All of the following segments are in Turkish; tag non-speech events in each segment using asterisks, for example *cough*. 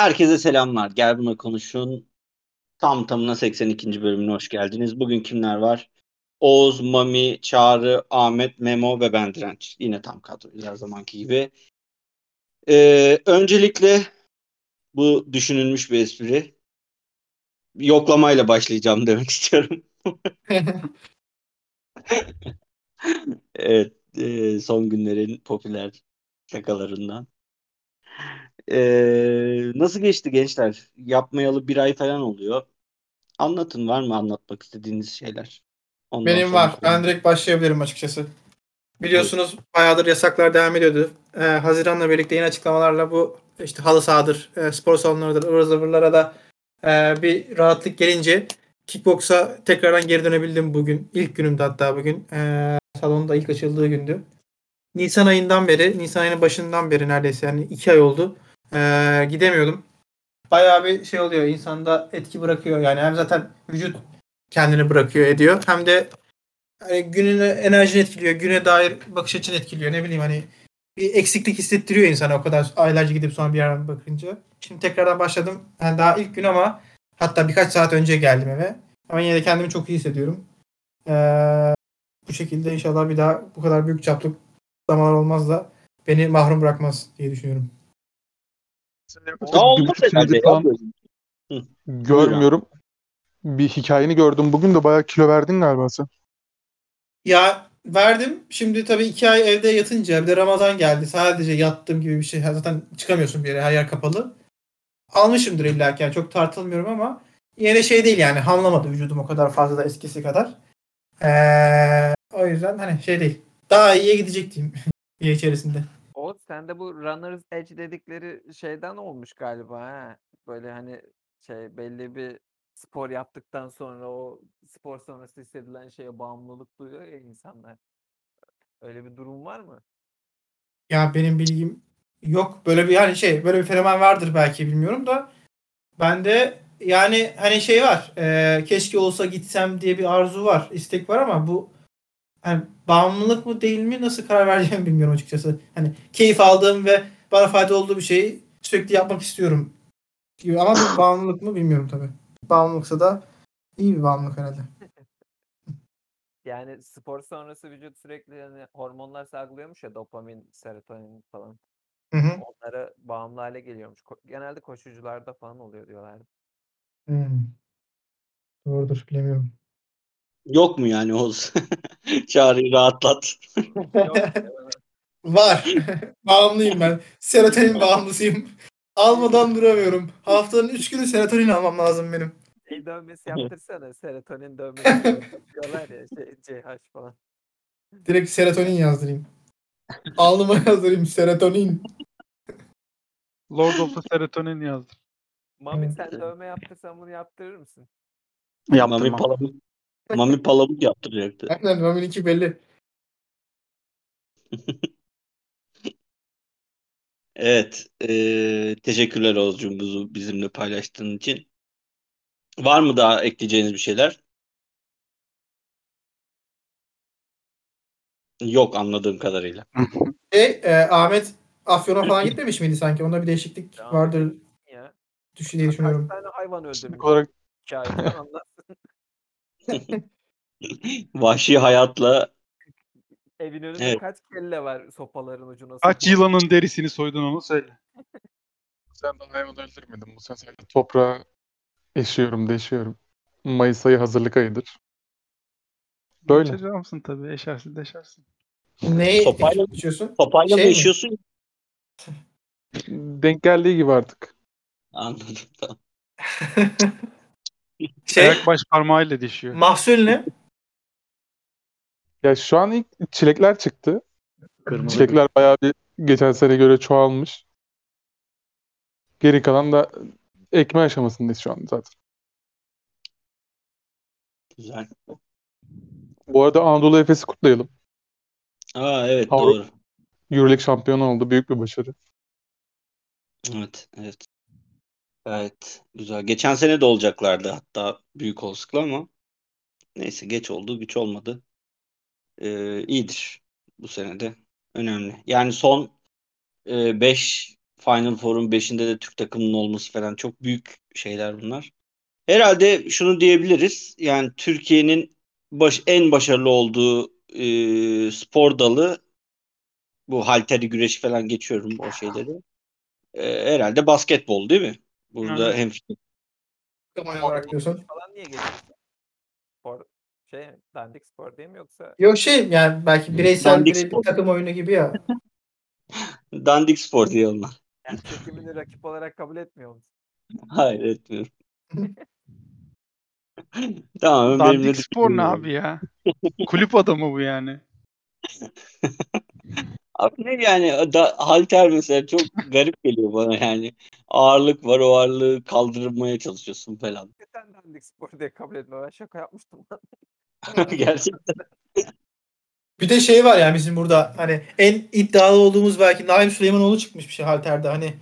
Herkese selamlar. Gel buna konuşun. Tam tamına 82. bölümüne hoş geldiniz. Bugün kimler var? Oğuz, Mami, Çağrı, Ahmet, Memo ve ben Direnç. Yine tam kadroyuz her zamanki gibi. Ee, öncelikle bu düşünülmüş bir espri. Yoklamayla başlayacağım demek *laughs* istiyorum. *laughs* evet, e, son günlerin popüler şakalarından. Ee, nasıl geçti gençler? Yapmayalı bir ay falan oluyor. Anlatın var mı anlatmak istediğiniz şeyler? Ondan Benim sonra var. Ben direkt başlayabilirim açıkçası. Biliyorsunuz bayağıdır yasaklar devam ediyordu. Ee, Haziran'la birlikte yeni açıklamalarla bu işte halı sahadır, e, spor salonlarıdır, ıvır zıvırlara da e, bir rahatlık gelince kickboksa tekrardan geri dönebildim bugün. İlk günümde hatta bugün. E, salonda ilk açıldığı gündü. Nisan ayından beri, Nisan ayının başından beri neredeyse yani iki ay oldu. E, gidemiyordum. Bayağı bir şey oluyor. insanda etki bırakıyor. Yani hem zaten vücut kendini bırakıyor ediyor. Hem de hani gününü enerjini etkiliyor. Güne dair bakış açını etkiliyor. Ne bileyim hani bir eksiklik hissettiriyor insana o kadar aylarca gidip sonra bir yerden bakınca. Şimdi tekrardan başladım. Yani daha ilk gün ama hatta birkaç saat önce geldim eve. Ama yine de kendimi çok iyi hissediyorum. Ee, bu şekilde inşallah bir daha bu kadar büyük çaplı kutlamalar olmaz da beni mahrum bırakmaz diye düşünüyorum. Herhalde ya. falan görmüyorum. Bir hikayeni gördüm. Bugün de bayağı kilo verdin galiba sen. Ya verdim. Şimdi tabii iki ay evde yatınca evde Ramazan geldi. Sadece yattım gibi bir şey. Zaten çıkamıyorsun bir yere. Her yer kapalı. Almışımdır illa ki. Yani çok tartılmıyorum ama yine şey değil yani. Hamlamadı vücudum o kadar fazla da eskisi kadar. Ee, o yüzden hani şey değil. Daha iyiye gidecek diyeyim. *laughs* bir içerisinde. O sende bu runner's edge dedikleri şeyden olmuş galiba ha. Böyle hani şey belli bir spor yaptıktan sonra o spor sonrası hissedilen şeye bağımlılık duyuyor ya insanlar. Öyle bir durum var mı? Ya benim bilgim yok. Böyle bir yani şey böyle bir fenomen vardır belki bilmiyorum da bende yani hani şey var. E, keşke olsa gitsem diye bir arzu var, istek var ama bu yani bağımlılık mı değil mi nasıl karar vereceğimi bilmiyorum açıkçası. Hani keyif aldığım ve bana fayda olduğu bir şeyi sürekli yapmak istiyorum. Gibi. Ama bu bağımlılık mı bilmiyorum tabii. Bağımlılıksa da iyi bir bağımlılık herhalde. *laughs* Yani spor sonrası vücut sürekli yani hormonlar salgılıyormuş ya dopamin, serotonin falan. Hı hı. Onlara bağımlı hale geliyormuş. Ko- genelde koşucularda falan oluyor diyorlardı. Hmm. Doğrudur bilemiyorum. Yok mu yani Oğuz? *laughs* Çağrı'yı rahatlat. *laughs* Var. *laughs* Bağımlıyım ben. Serotonin bağımlısıyım. Almadan duramıyorum. Haftanın 3 günü serotonin almam lazım benim. şey dövmesi yaptırsana. Serotonin dövmesi diyorlar ya şey, CH falan. Direkt serotonin yazdırayım. Alnıma yazdırayım serotonin. Lord of the Serotonin yazdım. Mami sen dövme yaptırsan bunu yaptırır mısın? Mami Palamut, Mami Palamut yaptıracaktı. *laughs* Aynen Mami'ninki belli. Evet. eee, teşekkürler Oğuzcuğum bunu bizimle paylaştığın için. Var mı daha ekleyeceğiniz bir şeyler? Yok anladığım kadarıyla. E, e, Ahmet Afyon'a falan *laughs* gitmemiş miydi sanki? Onda bir değişiklik Ya. vardır Ya. düşün diye Kaç düşünüyorum. tane hayvan öldürmüş olarak hikayeden. *laughs* Vahşi hayatla Evin önünde Evet. kaç kelle var sopaların ucuna? kaç yılanın derisini soydun onu söyle. *laughs* Sen de hayvan öldürmedin. Bu sen toprağa eşiyorum, deşiyorum. Mayıs ayı hazırlık ayıdır. Böyle. Kaçacağımsın tabii. Eşersin deşersin. Neyi Sopayla- düşünüyorsun? papayla mı Şey mi? yaşıyorsun? Denk geldiği gibi artık. Anladım. Tamam. *laughs* Şey, Ayak baş parmağıyla dişiyor. mahsul ne? Ya şu an ilk çilekler çıktı. Kırmızı Çilekler bayağı bir geçen sene göre çoğalmış. Geri kalan da ekme aşamasındayız şu an zaten. Güzel. Bu arada Anadolu Efes'i kutlayalım. Aa evet Avrupa- doğru. Euroleague şampiyonu oldu. Büyük bir başarı. Evet, evet. Gayet güzel. Geçen sene de olacaklardı hatta büyük olasılıkla ama neyse geç oldu, güç olmadı. Ee, iyidir bu sene de. Önemli. Yani son 5 Final Four'un 5'inde de Türk takımının olması falan çok büyük şeyler bunlar. Herhalde şunu diyebiliriz. Yani Türkiye'nin baş, en başarılı olduğu e, spor dalı bu halteri güreşi falan geçiyorum o şeyleri. E, herhalde basketbol değil mi? Burada hem Takım olarak diyorsun. Falan niye geçiyorsun? Spor şey dandik spor değil mi yoksa Yok şey yani belki bireysel Dandik birey- spor. takım oyunu gibi ya. *laughs* dandik spor diye onlar. yani çekimini rakip olarak kabul etmiyor musun? Hayır etmiyorum. *laughs* tamam Dandik spor ne abi ya? *laughs* Kulüp adamı bu yani. Abi ne yani da, halter mesela çok garip geliyor bana yani. Ağırlık var o ağırlığı kaldırmaya çalışıyorsun falan. Hakikaten dandik spor diye kabul etmiyor. Ben şaka yapmıştım *laughs* lan. Gerçekten. Bir de şey var yani bizim burada hani en iddialı olduğumuz belki Naim Süleymanoğlu çıkmış bir şey halterde hani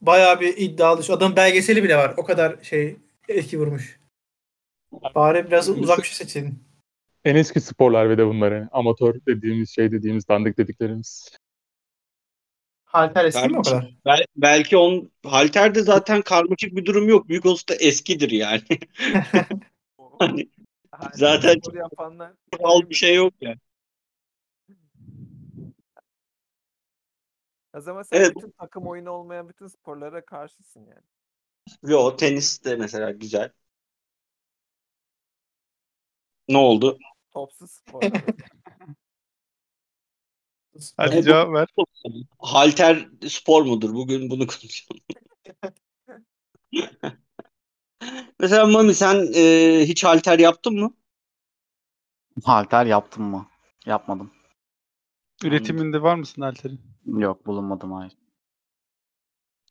bayağı bir iddialı. Şu adamın belgeseli bile var. O kadar şey etki vurmuş. Bari biraz uzak bir şey seçelim. En eski sporlar ve de bunlar yani. Amatör dediğimiz şey dediğimiz dandik dediklerimiz. Halter eski mi o kadar? Bel- belki on halterde zaten karmaşık bir durum yok. Büyük olsa da eskidir yani. *laughs* hani Zaten yapanlar al bir şey yok yani. o zaman sen Evet. bütün takım oyunu olmayan bütün sporlara karşısın yani. Yo tenis de mesela güzel. Ne oldu? Topsuz spor. *laughs* Hadi Evet. cevap ver. Halter spor mudur? Bugün bunu konuşalım. *laughs* Mesela Mami sen e, hiç halter yaptın mı? Halter yaptım mı? Yapmadım. Üretiminde var mısın Alter'in? Yok bulunmadım hayır.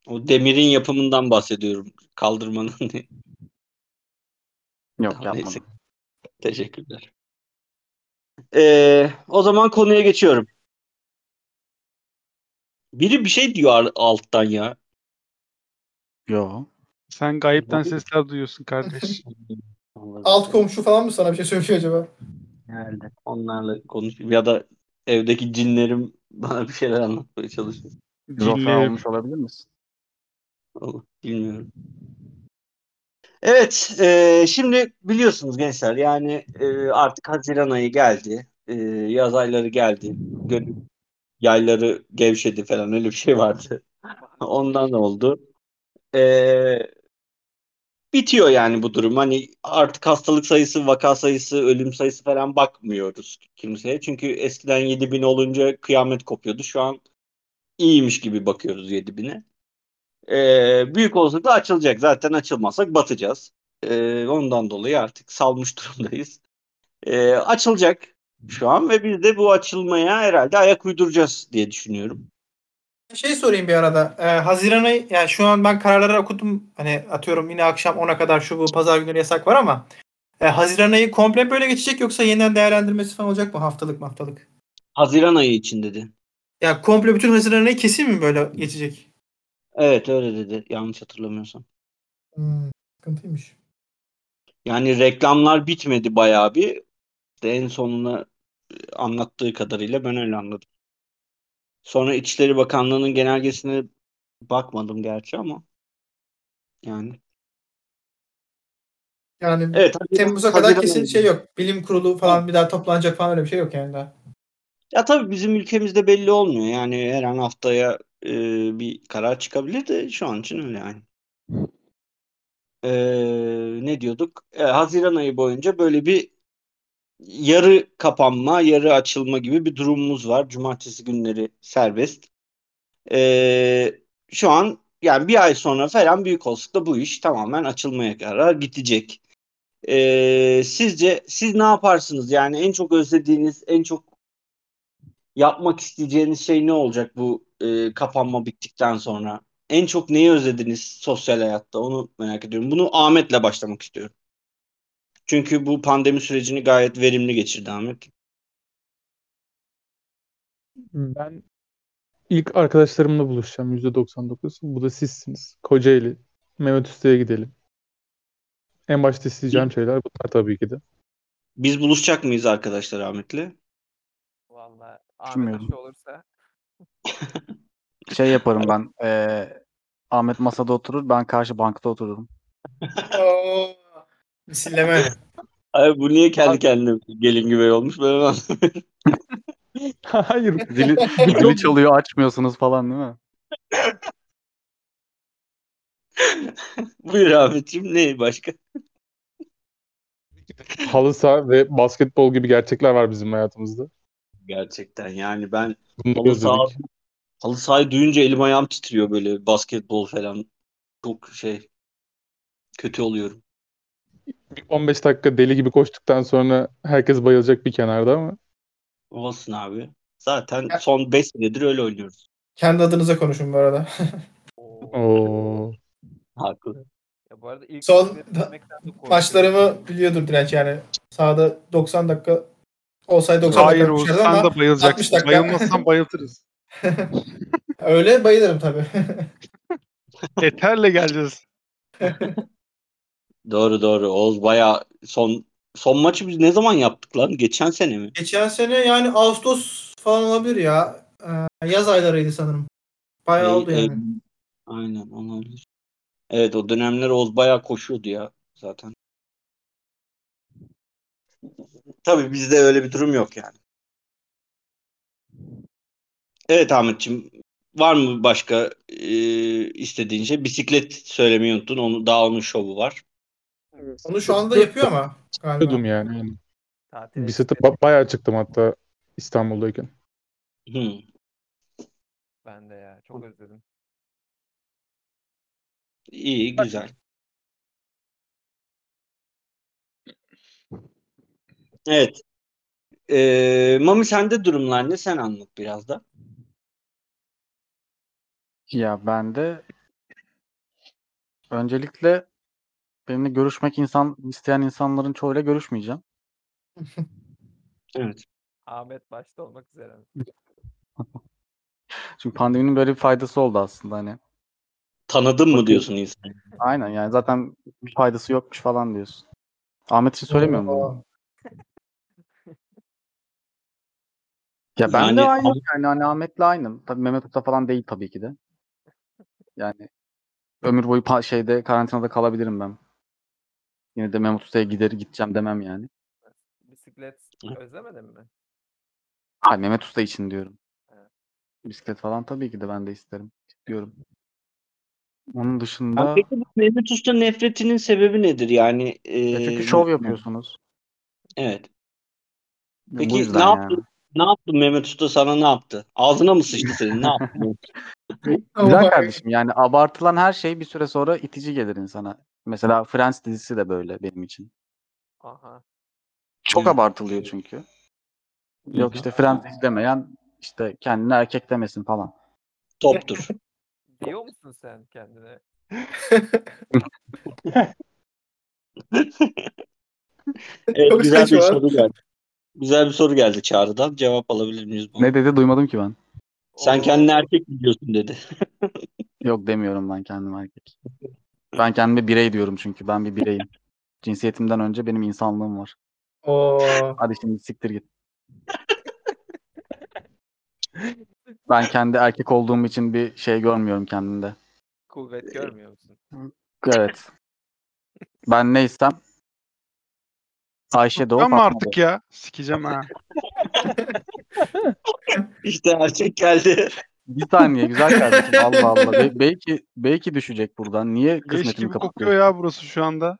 O demirin yapımından bahsediyorum. Kaldırmanın. Yok Tamam, yapmadım. neyse. Teşekkürler. Ee, o zaman konuya geçiyorum. Biri bir şey diyor alttan ya. Yo. Sen gayipten sesler duyuyorsun kardeş. *laughs* Alt komşu falan mı sana bir şey söylüyor acaba? Herhalde. Onlarla konuş ya da evdeki cinlerim *laughs* bana bir şeyler anlatmaya çalışıyor. Cinlerim. olmuş olabilir misin? Allah, Bilmiyorum. Evet, e, şimdi biliyorsunuz gençler yani e, artık Haziran ayı geldi, E, yaz ayları geldi, Gönül yayları gevşedi falan öyle bir şey vardı. *laughs* Ondan oldu. E, bitiyor yani bu durum. Hani artık hastalık sayısı, vaka sayısı, ölüm sayısı falan bakmıyoruz kimseye. Çünkü eskiden 7000 olunca kıyamet kopuyordu. Şu an iyiymiş gibi bakıyoruz 7000'e. Ee, büyük olasılıkla açılacak. Zaten açılmazsak batacağız. Ee, ondan dolayı artık salmış durumdayız. Ee, açılacak şu an ve biz de bu açılmaya herhalde ayak uyduracağız diye düşünüyorum. Şey sorayım bir arada. Ee, Haziran ayı yani şu an ben kararları okudum. Hani atıyorum yine akşam 10'a kadar şu bu pazar günleri yasak var ama e, Haziran ayı komple böyle geçecek yoksa yeniden değerlendirmesi falan olacak mı haftalık haftalık? Haziran ayı için dedi. Yani komple bütün Haziran ayı kesin mi böyle geçecek? Evet öyle dedi yanlış hatırlamıyorsam. Hmm, sıkıntıymış. Yani reklamlar bitmedi bayağı bir. İşte en sonuna e, anlattığı kadarıyla ben öyle anladım. Sonra İçişleri Bakanlığı'nın genelgesine bakmadım gerçi ama yani. Yani Evet. Temmuz'a kadar Haziran kesin şey yok. Bilim kurulu falan bir daha toplanacak falan öyle bir şey yok yani daha. Ya tabii bizim ülkemizde belli olmuyor. Yani her an haftaya e, bir karar çıkabilir de şu an için öyle yani. E, ne diyorduk? E, Haziran ayı boyunca böyle bir yarı kapanma, yarı açılma gibi bir durumumuz var. Cumartesi günleri serbest. E, şu an yani bir ay sonra falan büyük olasılıkla bu iş tamamen açılmaya karar gidecek. E, sizce siz ne yaparsınız? Yani en çok özlediğiniz, en çok yapmak isteyeceğiniz şey ne olacak bu e, kapanma bittikten sonra? En çok neyi özlediniz sosyal hayatta? Onu merak ediyorum. Bunu Ahmet'le başlamak istiyorum. Çünkü bu pandemi sürecini gayet verimli geçirdi Ahmet. Ben ilk arkadaşlarımla buluşacağım %99. Bu da sizsiniz. Kocaeli. Mehmet Usta'ya gidelim. En başta isteyeceğim şeyler bunlar tabii ki de. Biz buluşacak mıyız arkadaşlar Ahmet'le? Vallahi Ahmet aşı olursa *laughs* Şey yaparım ben. eee, Ahmet masada oturur. Ben karşı bankta otururum. *laughs* Misilleme. *laughs* Abi bu niye kendi kendine gelin güvey olmuş ben onu. *laughs* Hayır. *laughs* Zili, zili çalıyor açmıyorsunuz falan değil mi? Buyur Ahmetciğim ne başka? Halı saha ve basketbol gibi gerçekler var bizim hayatımızda. Gerçekten yani ben Bunları halı saha, özledik. halı sahayı duyunca elim ayağım titriyor böyle basketbol falan. Çok şey kötü oluyorum. Bir 15 dakika deli gibi koştuktan sonra herkes bayılacak bir kenarda ama Olsun abi. Zaten son 5 senedir öyle oynuyoruz. Kendi adınıza konuşun bu arada. Oo. o Haklı. Ya bu arada ilk Son. Maçlarımı biliyordur direnç yani. Sahada 90 dakika olsaydı 90 Hayır dakika Oğuz düşerdi sen ama de 60 bayılacaksın. dakika. Bayılmazsan bayıltırız. *laughs* *laughs* öyle bayılırım tabii. Eterle geleceğiz. *laughs* Doğru doğru. Oğuz bayağı son son maçı biz ne zaman yaptık lan? Geçen sene mi? Geçen sene yani Ağustos falan olabilir ya. Ee, yaz aylarıydı sanırım. Bayağı oldu ey- yani. Aynen olabilir. Evet o dönemler Oğuz bayağı koşuyordu ya zaten. Tabii bizde öyle bir durum yok yani. Evet Ahmetciğim var mı başka e, istediğin şey? Bisiklet söylemeyi unuttun. Onu, daha onun şovu var. Onu şu anda yapıyor ama galiba. Yapıyordum yani. yani. Tatile Bisiklete ba- bayağı çıktım hatta İstanbul'dayken. Hı. Ben de ya. Çok özledim. İyi güzel. Evet. E, Mami sende durumlar ne? Sen anlat biraz da. Ya ben de öncelikle benimle görüşmek insan isteyen insanların çoğuyla görüşmeyeceğim. Evet. Ahmet başta olmak üzere. *laughs* Çünkü pandeminin böyle bir faydası oldu aslında hani. Tanıdın mı diyorsun insan? Aynen yani zaten bir faydası yokmuş falan diyorsun. Ahmet için söylemiyorum bunu. *laughs* Ya ben Yani de aynı yani hani Ahmet'le aynı. Tabii Mehmet Usta falan değil tabii ki de. Yani ömür boyu pa- şeyde karantinada kalabilirim ben. Yine de Mehmet Usta'ya gider gideceğim demem yani. Bisiklet özlemedin mi? Hayır Mehmet Usta için diyorum. Evet. Bisiklet falan tabii ki de ben de isterim. Diyorum. *laughs* Onun Ya dışında peki bu Mehmet Usta nefretinin sebebi nedir? Yani e, ya çünkü şov yapıyorsunuz. Evet. Bu Peki yüzden ne yani. yaptı? Ne yaptı Mehmet Usta sana ne yaptı? Ağzına mı sıçtı senin? Ne yaptı? *laughs* Güzel kardeşim yani abartılan her şey bir süre sonra itici gelir insana. Mesela Friends dizisi de böyle benim için. Aha. Çok Hı. abartılıyor çünkü. Yok işte Friends izlemeyen işte kendine erkek demesin falan. Toptur. *laughs* Diyor musun sen kendine? *laughs* Evet, Çok güzel bir saçma. soru geldi. Güzel bir soru geldi Çağrı'dan. Cevap alabilir miyiz buna? Ne dedi duymadım ki ben. Sen kendini erkek biliyorsun dedi. *laughs* Yok demiyorum ben kendim erkek. Ben kendime birey diyorum çünkü ben bir bireyim. *laughs* Cinsiyetimden önce benim insanlığım var. Oo. Hadi şimdi siktir git. Ben kendi erkek olduğum için bir şey görmüyorum kendimde. Kuvvet görmüyor musun? Evet. Ben neysem Ayşe Fatma da artık ya? Sikeceğim ha. *laughs* *laughs* İşte erkek geldi. Bir saniye güzel kardeşim. *laughs* Allah Allah. Be- belki belki düşecek buradan. Niye Leş kısmetimi gibi kokuyor ya burası şu anda.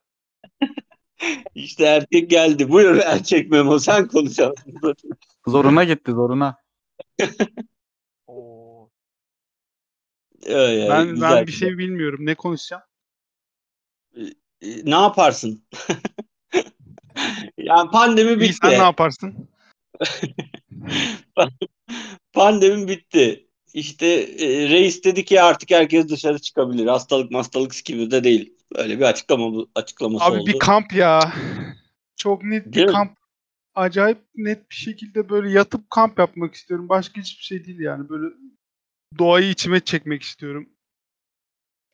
İşte erkek geldi. Buyur erkek Memo sen konuşarsın. *laughs* Zoruna gitti zoruna. *laughs* Oo. Öyle, Ben güzel, ben bir güzel. şey bilmiyorum. Ne konuşacağım? E, Ne yaparsın? yani pandemi İyi bitti. sen ne yaparsın? Pandemi bitti. İşte e, reis dedi ki artık herkes dışarı çıkabilir. Hastalık hastalık gibi de değil. Öyle bir açıklama açıklaması Abi oldu. bir kamp ya. Çok net bir Değil mi? kamp. Acayip net bir şekilde böyle yatıp kamp yapmak istiyorum. Başka hiçbir şey değil yani. Böyle doğayı içime çekmek istiyorum.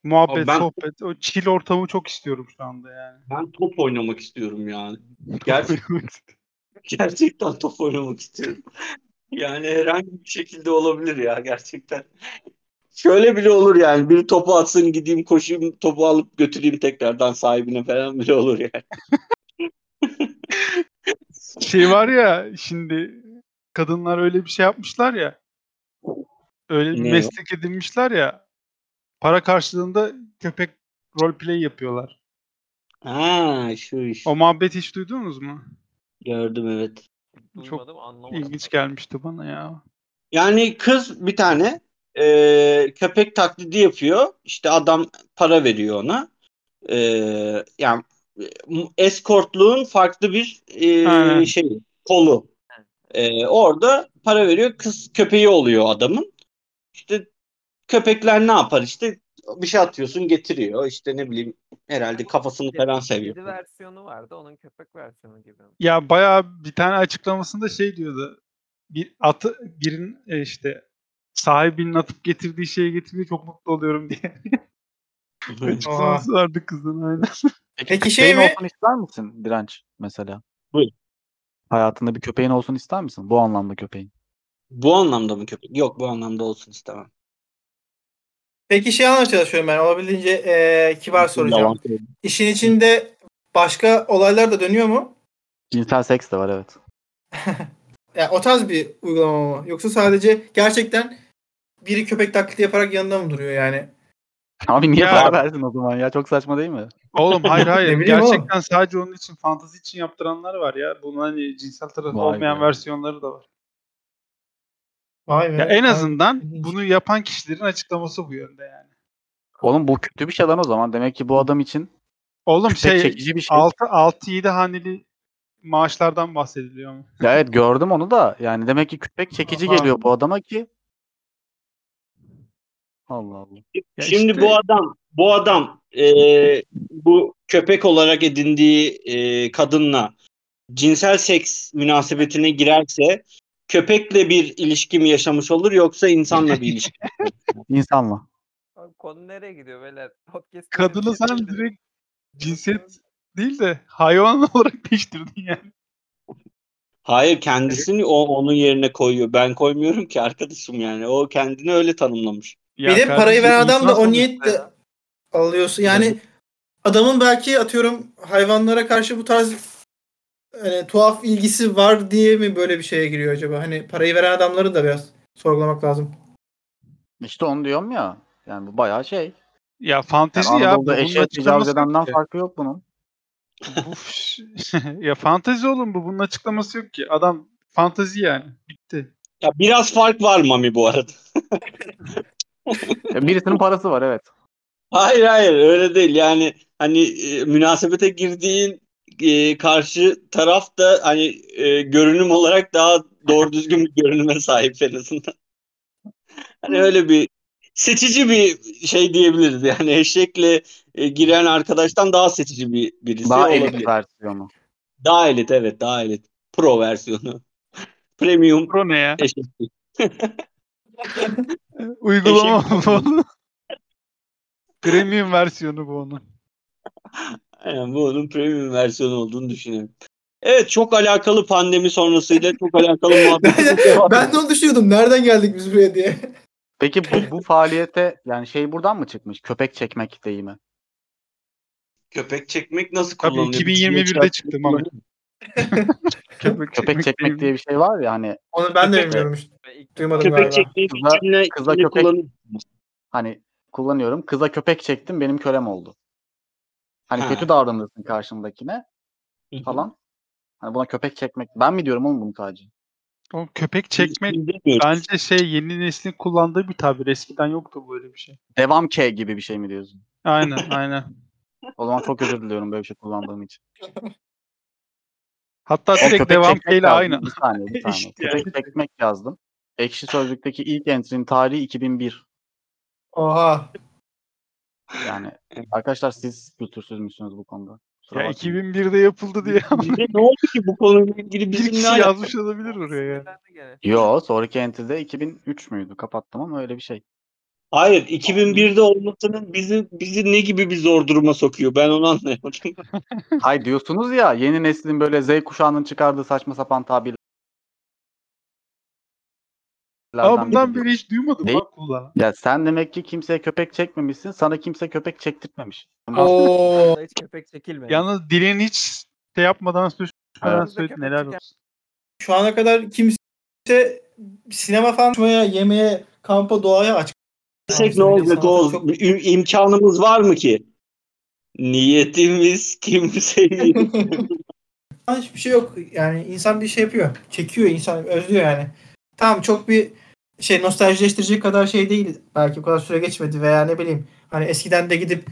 Muhabbet, Abi ben- sohbet. O chill ortamı çok istiyorum şu anda yani. Ben top oynamak istiyorum yani. *laughs* Gerçek, gerçekten top oynamak istiyorum. Yani herhangi bir şekilde olabilir ya gerçekten. Şöyle bile olur yani. Bir topu atsın gideyim koşayım topu alıp götüreyim tekrardan sahibine falan bile olur yani. *laughs* Şey var ya şimdi kadınlar öyle bir şey yapmışlar ya. Öyle bir Ne meslek edinmişler ya. Para karşılığında köpek roleplay yapıyorlar. Ha şu iş. O muhabbeti hiç duydunuz mu? Gördüm evet. Çok Duymadım anlamadım. İlginç gelmişti bana ya. Yani kız bir tane e, köpek taklidi yapıyor. İşte adam para veriyor ona. E, yani e, eskortluğun farklı bir e, Aynen. şey kolu. E, orada para veriyor. Kız köpeği oluyor adamın. İşte köpekler ne yapar işte bir şey atıyorsun getiriyor. İşte ne bileyim herhalde kafasını falan seviyor. Kedi versiyonu vardı onun köpek versiyonu gibi. Ya bayağı bir tane açıklamasında şey diyordu. Bir atı birin e, işte sahibinin atıp getirdiği şeye getirince çok mutlu oluyorum diye. *laughs* *laughs* Açıklaması vardı kızın aynen. Peki şey köpeğin mi? olsun ister misin Direnç mesela? Buyur. Hayatında bir köpeğin olsun ister misin? Bu anlamda köpeğin. Bu anlamda mı köpek? Yok bu anlamda olsun istemem. Peki şey anlamaya çalışıyorum ben. Olabildiğince e, kibar soracağım. İşin içinde başka olaylar da dönüyor mu? Cinsel seks de var evet. *laughs* Yani o tarz bir uygulama mı? Yoksa sadece gerçekten biri köpek taklidi yaparak yanında mı duruyor yani? *laughs* Abi niye Ya- para verdin o zaman ya? Çok saçma değil mi? Oğlum hayır hayır. *laughs* Gerçekten sadece onun için fantazi için yaptıranlar var ya. Bunun hani cinsel tarafı Vay olmayan be. versiyonları da var. Vay be. Ya en Vay. azından ilginç. bunu yapan kişilerin açıklaması bu yönde yani. Oğlum bu kötü bir şey lan o zaman. Demek ki bu adam için Oğlum şey çekici bir şey. 6 6 7 haneli maaşlardan bahsediliyor ama. Ya evet gördüm onu da. Yani demek ki köpek çekici Aha. geliyor bu adama ki. Allah Allah. Ya Şimdi işte- bu adam bu adam e, bu köpek olarak edindiği e, kadınla cinsel seks münasebetine girerse köpekle bir ilişki mi yaşamış olur yoksa insanla bir ilişki? mi? *laughs* İnsanla. Abi Konu nereye gidiyor beyler? Podcast Kadını sen direkt cinsiyet değil de hayvan *laughs* olarak değiştirdin yani. Hayır kendisini o onun yerine koyuyor. Ben koymuyorum ki arkadaşım yani. O kendini öyle tanımlamış. Ya bir de parayı veren adam da o niyetle alıyorsun. Yani adamın belki atıyorum hayvanlara karşı bu tarz hani, tuhaf ilgisi var diye mi böyle bir şeye giriyor acaba? Hani parayı veren adamları da biraz sorgulamak lazım. İşte onu diyorum ya. Yani bu bayağı şey. Ya Yani fantezi ya. Anadolu'da eşeğe tecavüz edenden ki. farkı yok bunun. *laughs* Ya fantezi oğlum bu. Bunun açıklaması yok ki. Adam fantezi yani. Bitti. Ya biraz fark var Mami bu arada. Ya birisinin parası var evet. Hayır hayır öyle değil. Yani hani e, münasebete girdiğin e, karşı taraf da hani e, görünüm olarak daha doğru düzgün bir görünüme sahip en azından. Hani öyle bir seçici bir şey diyebiliriz. Yani eşekle e, giren arkadaştan daha seçici bir birisi Daha olabilir. elit versiyonu. Daha elit evet daha elit. Pro versiyonu. Premium Pro ne ya? eşek. *laughs* Uygulama bu. *laughs* Premium versiyonu bu onun. Aynen bu onun premium versiyonu olduğunu düşünüyorum. Evet çok alakalı pandemi sonrasıyla çok alakalı *laughs* devam ben de onu düşünüyordum. Nereden geldik biz buraya diye. Peki bu, bu faaliyete yani şey buradan mı çıkmış? Köpek çekmek deyimi. Köpek çekmek nasıl Tabii kullanılıyor? 2021'de çıktı Mami. *laughs* Köpek, Köpek çekmek diye bir şey var ya hani Onu ben de Köpek- bilmiyorum işte. Duymadım Köpek galiba. bir Kıza- kıza köpek- hani kullanıyorum. Kıza köpek çektim benim kölem oldu. Hani Ha. kötü davranırsın karşındakine falan. Hani buna köpek çekmek. Ben mi diyorum oğlum bunu sadece? Oğlum köpek çekmek bence şey yeni neslin kullandığı bir tabir. Eskiden yoktu böyle bir şey. Devam K gibi bir şey mi diyorsun? Aynen aynen. *laughs* O zaman çok özür diliyorum böyle bir şey kullandığım için. Hatta O direkt devam çekmek ile aynı. Bir saniye bir *laughs* saniye. Eşit köpek çekmek yazdım. Ekşi Sözlük'teki ilk entry'nin tarihi 2001. Oha. Yani arkadaşlar siz kültürsüz müsünüz bu konuda? Kusura Ya bakmayın. 2001'de yapıldı diye ne oldu ki bu konuyla ilgili *laughs* bir bizim kişi alakası? yazmış olabilir oraya ya. Yo sonraki entry'de 2003 müydü? Kapattım ama öyle bir şey. Hayır 2001'de olmasının bizi bizi ne gibi bir zor duruma sokuyor ben onu anlayamadım. Hay diyorsunuz ya yeni neslin böyle Z kuşağının çıkardığı saçma sapan tabirler Ama bundan biri. beri hiç duymadım Değil. lan kullanan. Ya sen demek ki kimseye köpek çekmemişsin. Sana kimse köpek çektirtmemiş. Oo. Hiç köpek çekilmedi. Yalnız dilin hiç şey yapmadan sürüşmeden Evet. söyledin çeken- olsun. Şu ana kadar kimse sinema falan açmaya, yemeğe, kampa, doğaya aç. Desek ne olacak Oğuz? Çok- İm- imkanımız var mı ki? Niyetimiz kimseyi. *laughs* Hiçbir şey yok. Yani insan bir şey yapıyor. Çekiyor insan özlüyor yani. Tamam çok bir şey nostaljileştirecek kadar şey değil. Belki o kadar süre geçmedi veya ne bileyim. Hani eskiden de gidip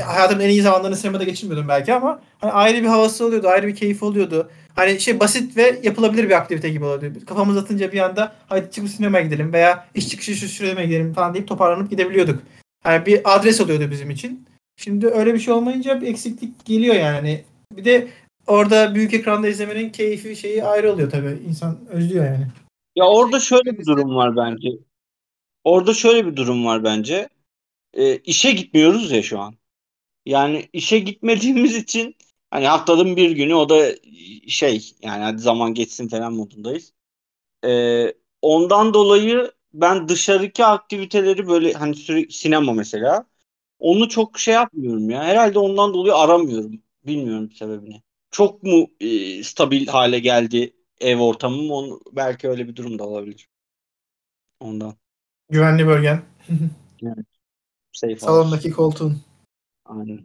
hayatımın en iyi zamanlarını sinemada geçirmiyordum belki ama hani ayrı bir havası oluyordu, ayrı bir keyif oluyordu. Hani şey basit ve yapılabilir bir aktivite gibi oluyordu. Kafamız atınca bir anda hadi çıkıp sinemaya gidelim veya iş çıkışı şu sinemaya gidelim falan deyip toparlanıp gidebiliyorduk. Yani bir adres oluyordu bizim için. Şimdi öyle bir şey olmayınca bir eksiklik geliyor yani. Bir de orada büyük ekranda izlemenin keyfi şeyi ayrı oluyor tabii. İnsan özlüyor yani. Ya orada şöyle bir durum var bence. Orada şöyle bir durum var bence. Ee, işe gitmiyoruz ya şu an. Yani işe gitmediğimiz *laughs* için hani haftanın bir günü o da şey yani hadi zaman geçsin falan modundayız. Ee, ondan dolayı ben dışarıki aktiviteleri böyle hani sürekli sinema mesela onu çok şey yapmıyorum ya. Herhalde ondan dolayı aramıyorum. Bilmiyorum sebebini. Çok mu e, stabil hale geldi ev ortamım? Onu, belki öyle bir durum da olabilir. Ondan. Güvenli bölgen. Safe house. Salondaki koltuğun. Aynen.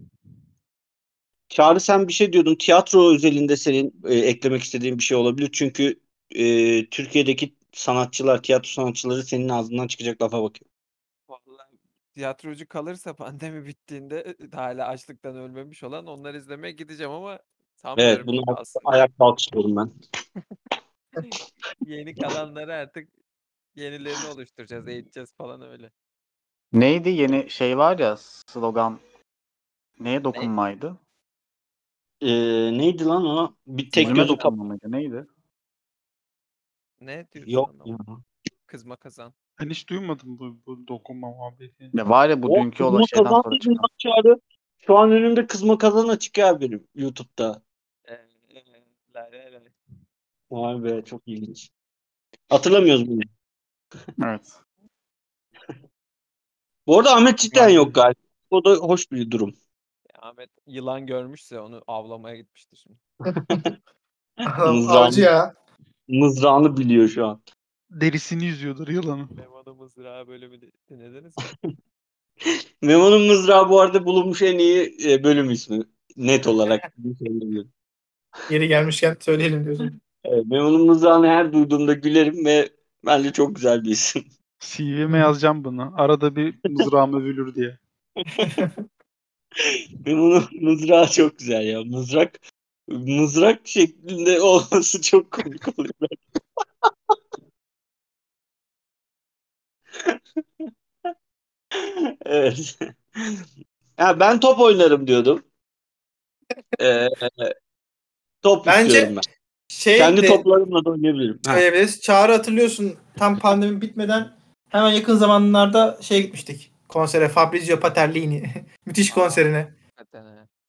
Çağrı sen bir şey diyordun. Tiyatro özelinde senin e, eklemek istediğin bir şey olabilir. Çünkü e, Türkiye'deki sanatçılar, tiyatro sanatçıları senin ağzından çıkacak lafa bakıyor. Vallahi tiyatrocu kalırsa pandemi bittiğinde hala açlıktan ölmemiş olan onları izlemeye gideceğim ama Evet, bunu aslında. ayak alkışlıyorum ben. *laughs* Yeni kalanları artık yenilerini oluşturacağız, eğiteceğiz falan öyle. Neydi yeni şey var ya slogan neye dokunmaydı? E, neydi lan o? Bir tek Zulme gözü kap dokunma mıydı? Neydi? Ne diyorsun Yok ona? Kızma kazan. Ben hiç duymadım bu, bu dokunma muhabbeti. Ya var ya bu O dünkü olan şeyden sonra çıkan. Çağrı. Şu an önümde kızma kazan açık ya benim YouTube'da. La la la. Vay be çok ilginç. Hatırlamıyoruz bunu. Evet. *laughs* Bu arada Ahmet cidden yok galiba. O da hoş bir durum. Ahmet yılan görmüşse onu avlamaya gitmiştir şimdi. Avcı ya. Mızrağını biliyor şu an. Derisini yüzüyordur yılanın. Memo'da mızrağı bölümü de- dinlediniz mi? *laughs* Memo'nun mızrağı bu arada bulunmuş en iyi e, bölüm ismi. Net olarak. bunu *laughs* söyleyebilirim. Yeri gelmişken söyleyelim diyorsun. Evet, Memo'nun mızrağını her duyduğumda gülerim ve bence çok güzel bir isim. CV'me yazacağım bunu. Arada bir mızrağım övülür diye. *laughs* Memo'nun mızrağı çok güzel ya. Mızrak mızrak şeklinde olması çok komik oluyor. *laughs* evet. Ya ben top oynarım diyordum. Ee, top Bence istiyorum ben. Şey Kendi de toplarımla da oynayabilirim. Ha. söyleyebiliriz. Çağrı hatırlıyorsun tam pandemi bitmeden hemen yakın zamanlarda şeye gitmiştik. Konsere Fabrizio Paterlini. *laughs* Müthiş konserine.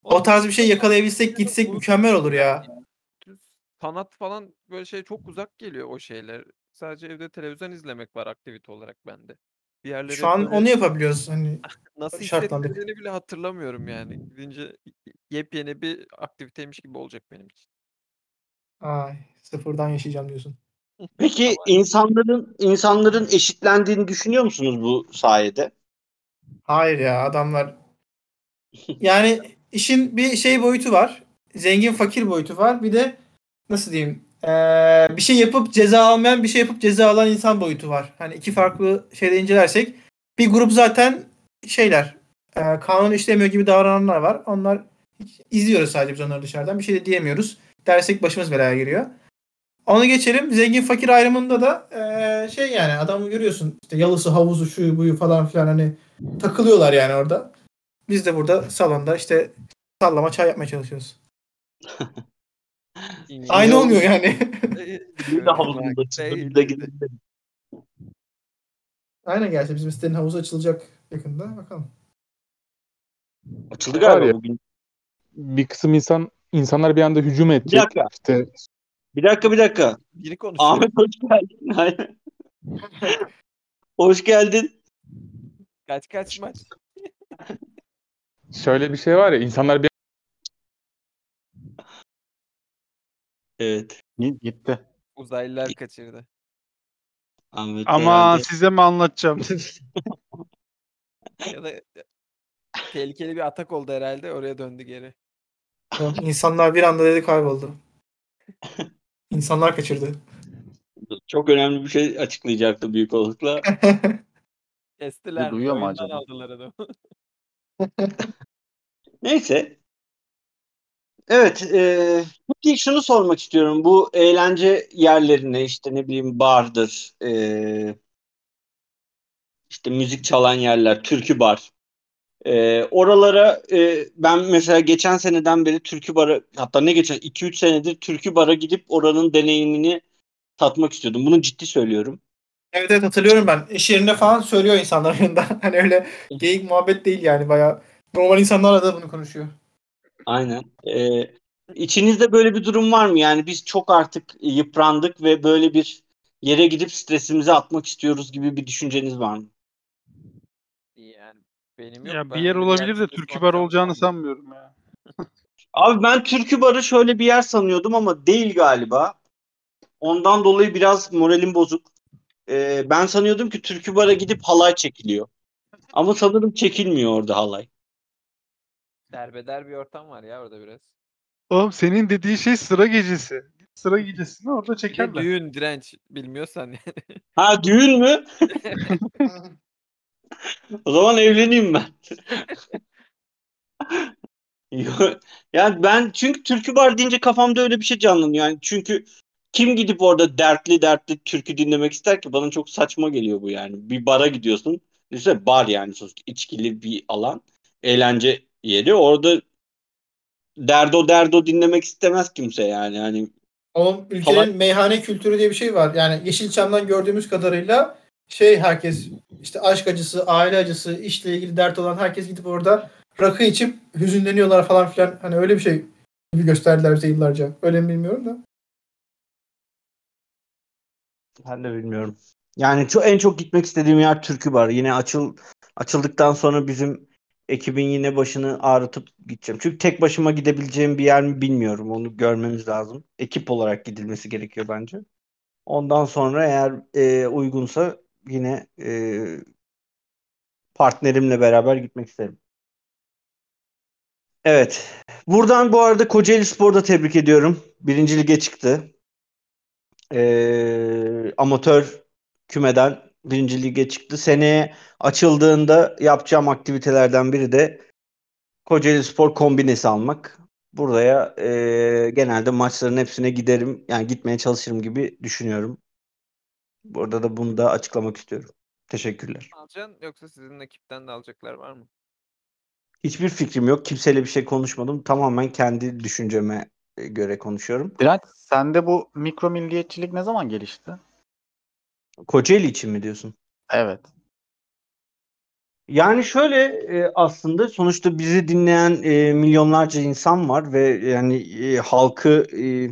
O tarz bir şey yakalayabilsek gitsek mükemmel olur ya. Sanat falan böyle şey çok uzak geliyor o şeyler. Sadece evde televizyon izlemek var aktivite olarak bende. Diğerleri Şu an böyle onu yapabiliyoruz. Hani *laughs* nasıl şartlandık. hissettirdiğini bile hatırlamıyorum yani. Gidince yepyeni bir aktiviteymiş gibi olacak benim için. ay, sıfırdan yaşayacağım diyorsun. Peki insanların insanların eşitlendiğini düşünüyor musunuz bu sayede? Hayır ya adamlar. *laughs* Yani işin bir şey boyutu var. Zengin fakir boyutu var. Bir de nasıl diyeyim? Ee, bir şey yapıp ceza almayan bir şey yapıp ceza alan insan boyutu var. Hani iki farklı şeyde incelersek bir grup zaten şeyler e, kanun işlemiyor gibi davrananlar var. Onlar izliyoruz sadece biz onları dışarıdan. Bir şey de diyemiyoruz. Dersek başımız belaya giriyor. Onu geçelim. Zengin fakir ayrımında da e, şey yani adamı görüyorsun. İşte yalısı, havuzu, şu buyu falan filan hani takılıyorlar yani orada. Biz de burada salonda işte sallama çay yapmaya çalışıyoruz. *laughs* Aynı olmuyor yani. *laughs* Bir de havuzunda çıktı, bir de gidildi. Aynen gerçi bizim sitenin havuzu açılacak yakında. Bakalım. Açıldı galiba ya. bugün. Bir kısım insan insanlar bir anda hücum Bir edecek. dakika. İşte Bir dakika bir dakika. Biri konuşuyor. Ahmet hoş geldin. *laughs* Hoş geldin. Kaç kaç maç? Şöyle bir şey var ya insanlar bir Evet. Gi- Gitti. Uzaylılar kaçırdı. Ahmet Ama herhalde- size mi anlatacağım? *laughs* Ya da tehlikeli bir atak oldu herhalde. Oraya döndü geri. İnsanlar bir anda dedi kayboldu. *laughs* İnsanlar kaçırdı. çok önemli bir şey açıklayacaktı büyük olasılıkla. *laughs* Kestiler. duyuyor mu oyundan acaba? aldılar adamı. Neyse. Evet. E, peki şunu sormak istiyorum. Bu eğlence yerlerine işte ne bileyim bardır, e, işte müzik çalan yerler, türkü bar. E, oralara e, ben mesela geçen seneden beri türkü bara hatta ne geçen 2-3 senedir türkü bara gidip oranın deneyimini tatmak istiyordum. Bunu ciddi söylüyorum. Evet evet hatırlıyorum ben. İş yerinde falan söylüyor insanlar yanında. *laughs* Hani öyle geyik muhabbet değil yani bayağı. Normal insanlarla da bunu konuşuyor. Aynen. Ee, içinizde böyle bir durum var mı? Yani biz çok artık yıprandık ve böyle bir yere gidip stresimizi atmak istiyoruz gibi bir düşünceniz var mı? Yani benim yok. ya bir yer olabilir de türkü bar olacağını sanmıyorum ya. *laughs* Abi ben türkü barı şöyle bir yer sanıyordum ama değil galiba. Ondan dolayı biraz moralim bozuk. Ee, ben sanıyordum ki türkü bara gidip halay çekiliyor. Ama sanırım çekilmiyor orada halay. Derbeder bir ortam var ya orada biraz. Oğlum senin dediğin şey sıra gecesi. Sıra gecesini orada Bir de çekerler. düğün direnç bilmiyorsan yani. *laughs* Ha düğün mü? *laughs* O zaman evleneyim ben. *laughs* Yo- yani ben çünkü türkü bar deyince kafamda öyle bir şey canlanıyor. Yani çünkü kim gidip orada dertli dertli türkü dinlemek ister ki? Bana çok saçma geliyor bu yani. Bir bara gidiyorsun. Düşünsene bar yani sonuçta içkili bir alan. Eğlence yeri. Orada derdo derdo dinlemek istemez kimse yani. Hani Oğlum ülkenin Falan. meyhane kültürü diye bir şey var. Yani Yeşilçam'dan gördüğümüz kadarıyla şey herkes işte aşk acısı, aile acısı, işle ilgili dert olan herkes gidip orada rakı içip hüzünleniyorlar falan filan. Hani öyle bir şey gibi gösterdiler bize yıllarca. Öyle mi bilmiyorum da. Ben de bilmiyorum. Yani çok, en çok gitmek istediğim yer türkü bar. Yine açıl açıldıktan sonra bizim ekibin yine başını ağrıtıp gideceğim. Çünkü tek başıma gidebileceğim bir yer mi bilmiyorum. Onu görmemiz lazım. Ekip olarak gidilmesi gerekiyor bence. Ondan sonra eğer e, uygunsa yine e, partnerimle beraber gitmek isterim. Evet. Buradan bu arada Kocaeli Spor'da tebrik ediyorum. Birinci lige çıktı. Ee, amatör kümeden birinci lige çıktı. Seneye açıldığında yapacağım aktivitelerden biri de Kocaeli Spor kombinesi almak. Buraya e, genelde maçların hepsine giderim. Yani gitmeye çalışırım gibi düşünüyorum. Burada da bunu da açıklamak istiyorum. Teşekkürler. Alacaksın yoksa sizin ekipten de alacaklar var mı? Hiçbir fikrim yok. Kimseyle bir şey konuşmadım. Tamamen kendi düşünceme e, göre konuşuyorum. Direnç sende bu mikro milliyetçilik ne zaman gelişti? Kocaeli için mi diyorsun? Evet. Yani şöyle e, aslında sonuçta bizi dinleyen e, milyonlarca insan var ve yani e, halkı e,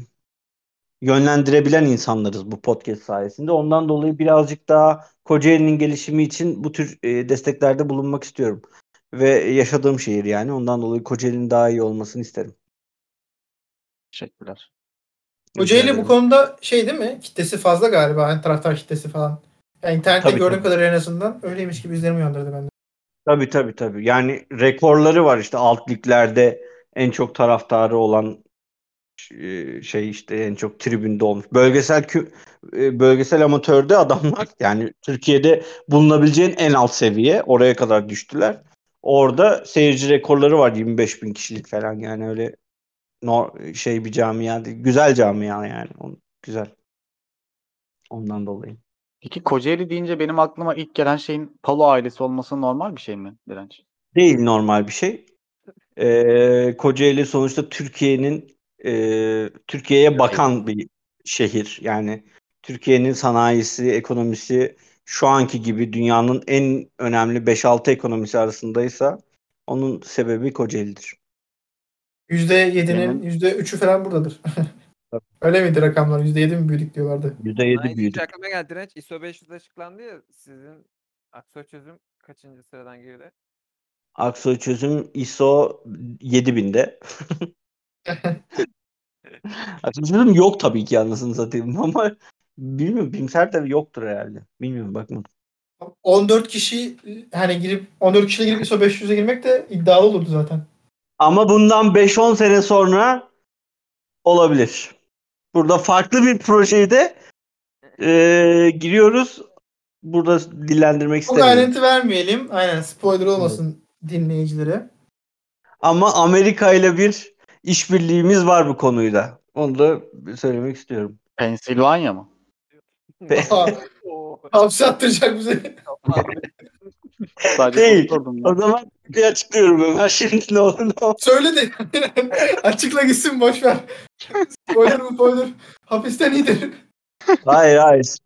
yönlendirebilen insanlarız bu podcast sayesinde. Ondan dolayı birazcık daha Kocaeli'nin gelişimi için bu tür e, desteklerde bulunmak istiyorum. Ve yaşadığım şehir yani ondan dolayı Kocaeli'nin daha iyi olmasını isterim. Teşekkürler. Kocaeli bu konuda şey değil mi? Kitlesi fazla galiba. Yani taraftar kitlesi falan. Yani internette Tabii, gördüğüm tabii. kadarıyla en azından öyleymiş gibi izlenim uyandırdı bende. Tabii tabii tabii. Yani rekorları var işte alt liglerde en çok taraftarı olan e, şey işte en çok tribünde olmuş. Bölgesel e, bölgesel amatörde adamlar *laughs* yani Türkiye'de bulunabileceğin en alt seviye oraya kadar düştüler. Orada seyirci rekorları var 25 bin kişilik falan yani öyle no, şey bir camia değil. Güzel camia yani. Güzel. Ondan dolayı. Peki Kocaeli deyince benim aklıma ilk gelen şeyin Palo ailesi olması normal bir şey mi Direnç? Değil normal bir şey. Ee, Kocaeli sonuçta Türkiye'nin e, Türkiye'ye bakan bir şehir. Yani Türkiye'nin sanayisi, ekonomisi şu anki gibi dünyanın en önemli 5-6 ekonomisi arasındaysa onun sebebi Kocaeli'dir. %7'nin Benim- %3'ü falan buradadır. *laughs* Öyle miydi rakamlar? %7 mi büyüdük diyorlardı. %7 Ay, hiç büyüdük. aklıma geldi direnç. ISO 500 açıklandı ya sizin Aksoy çözüm kaçıncı sıradan girdi? Aksoy çözüm ISO 7000'de. *laughs* Aksoy çözüm yok tabii ki anasını satayım *laughs* ama bilmiyorum Bimser de yoktur herhalde. Bilmiyorum bakmadım. 14 kişi hani girip 14 kişiyle girip ISO 500'e girmek de iddialı olurdu zaten. Ama bundan 5-10 sene sonra olabilir. Burada farklı bir projeye de eee, giriyoruz. Burada dillendirmek istemiyorum. ayrıntı vermeyelim. Aynen spoiler olmasın dinleyicilere. Ama Amerika ile bir işbirliğimiz var bu konuyla. Onu da söylemek istiyorum. Pensilvanya mı? *laughs* Hapse attıracak bizi. Sadece Değil. O zaman bir açıklıyorum hemen *laughs* şimdi ne olur ne olmaz. Söyle de. *laughs* Açıkla gitsin boş ver. Spoiler bu spoiler. Hapisten iyidir. Hayır hayır.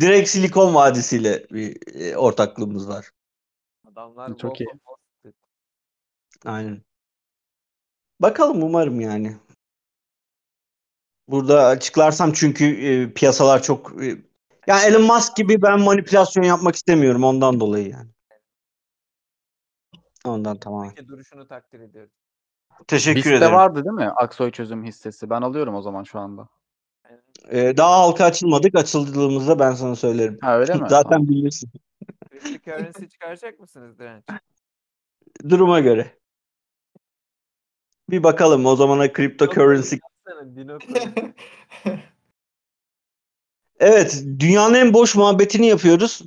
Direkt Silikon Vadisi ile bir e, ortaklığımız var. Adamlar Çok iyi. Aynen. Bakalım umarım yani. Burada açıklarsam çünkü e, piyasalar çok e, yani Elon Musk gibi ben manipülasyon yapmak istemiyorum ondan dolayı yani. Ondan tamam. Peki duruşunu takdir ediyorum. Teşekkür Bizde ederim. vardı değil mi? Aksoy çözüm hissesi. Ben alıyorum o zaman şu anda. E, daha halka açılmadık. Açıldığımızda ben sana söylerim. Ha öyle mi? *laughs* Zaten Tamam. bilirsin. Cryptocurrency çıkaracak mısınız direnç? *laughs* Duruma göre. Bir bakalım o zamana cryptocurrency. *laughs* Evet, dünyanın en boş muhabbetini yapıyoruz.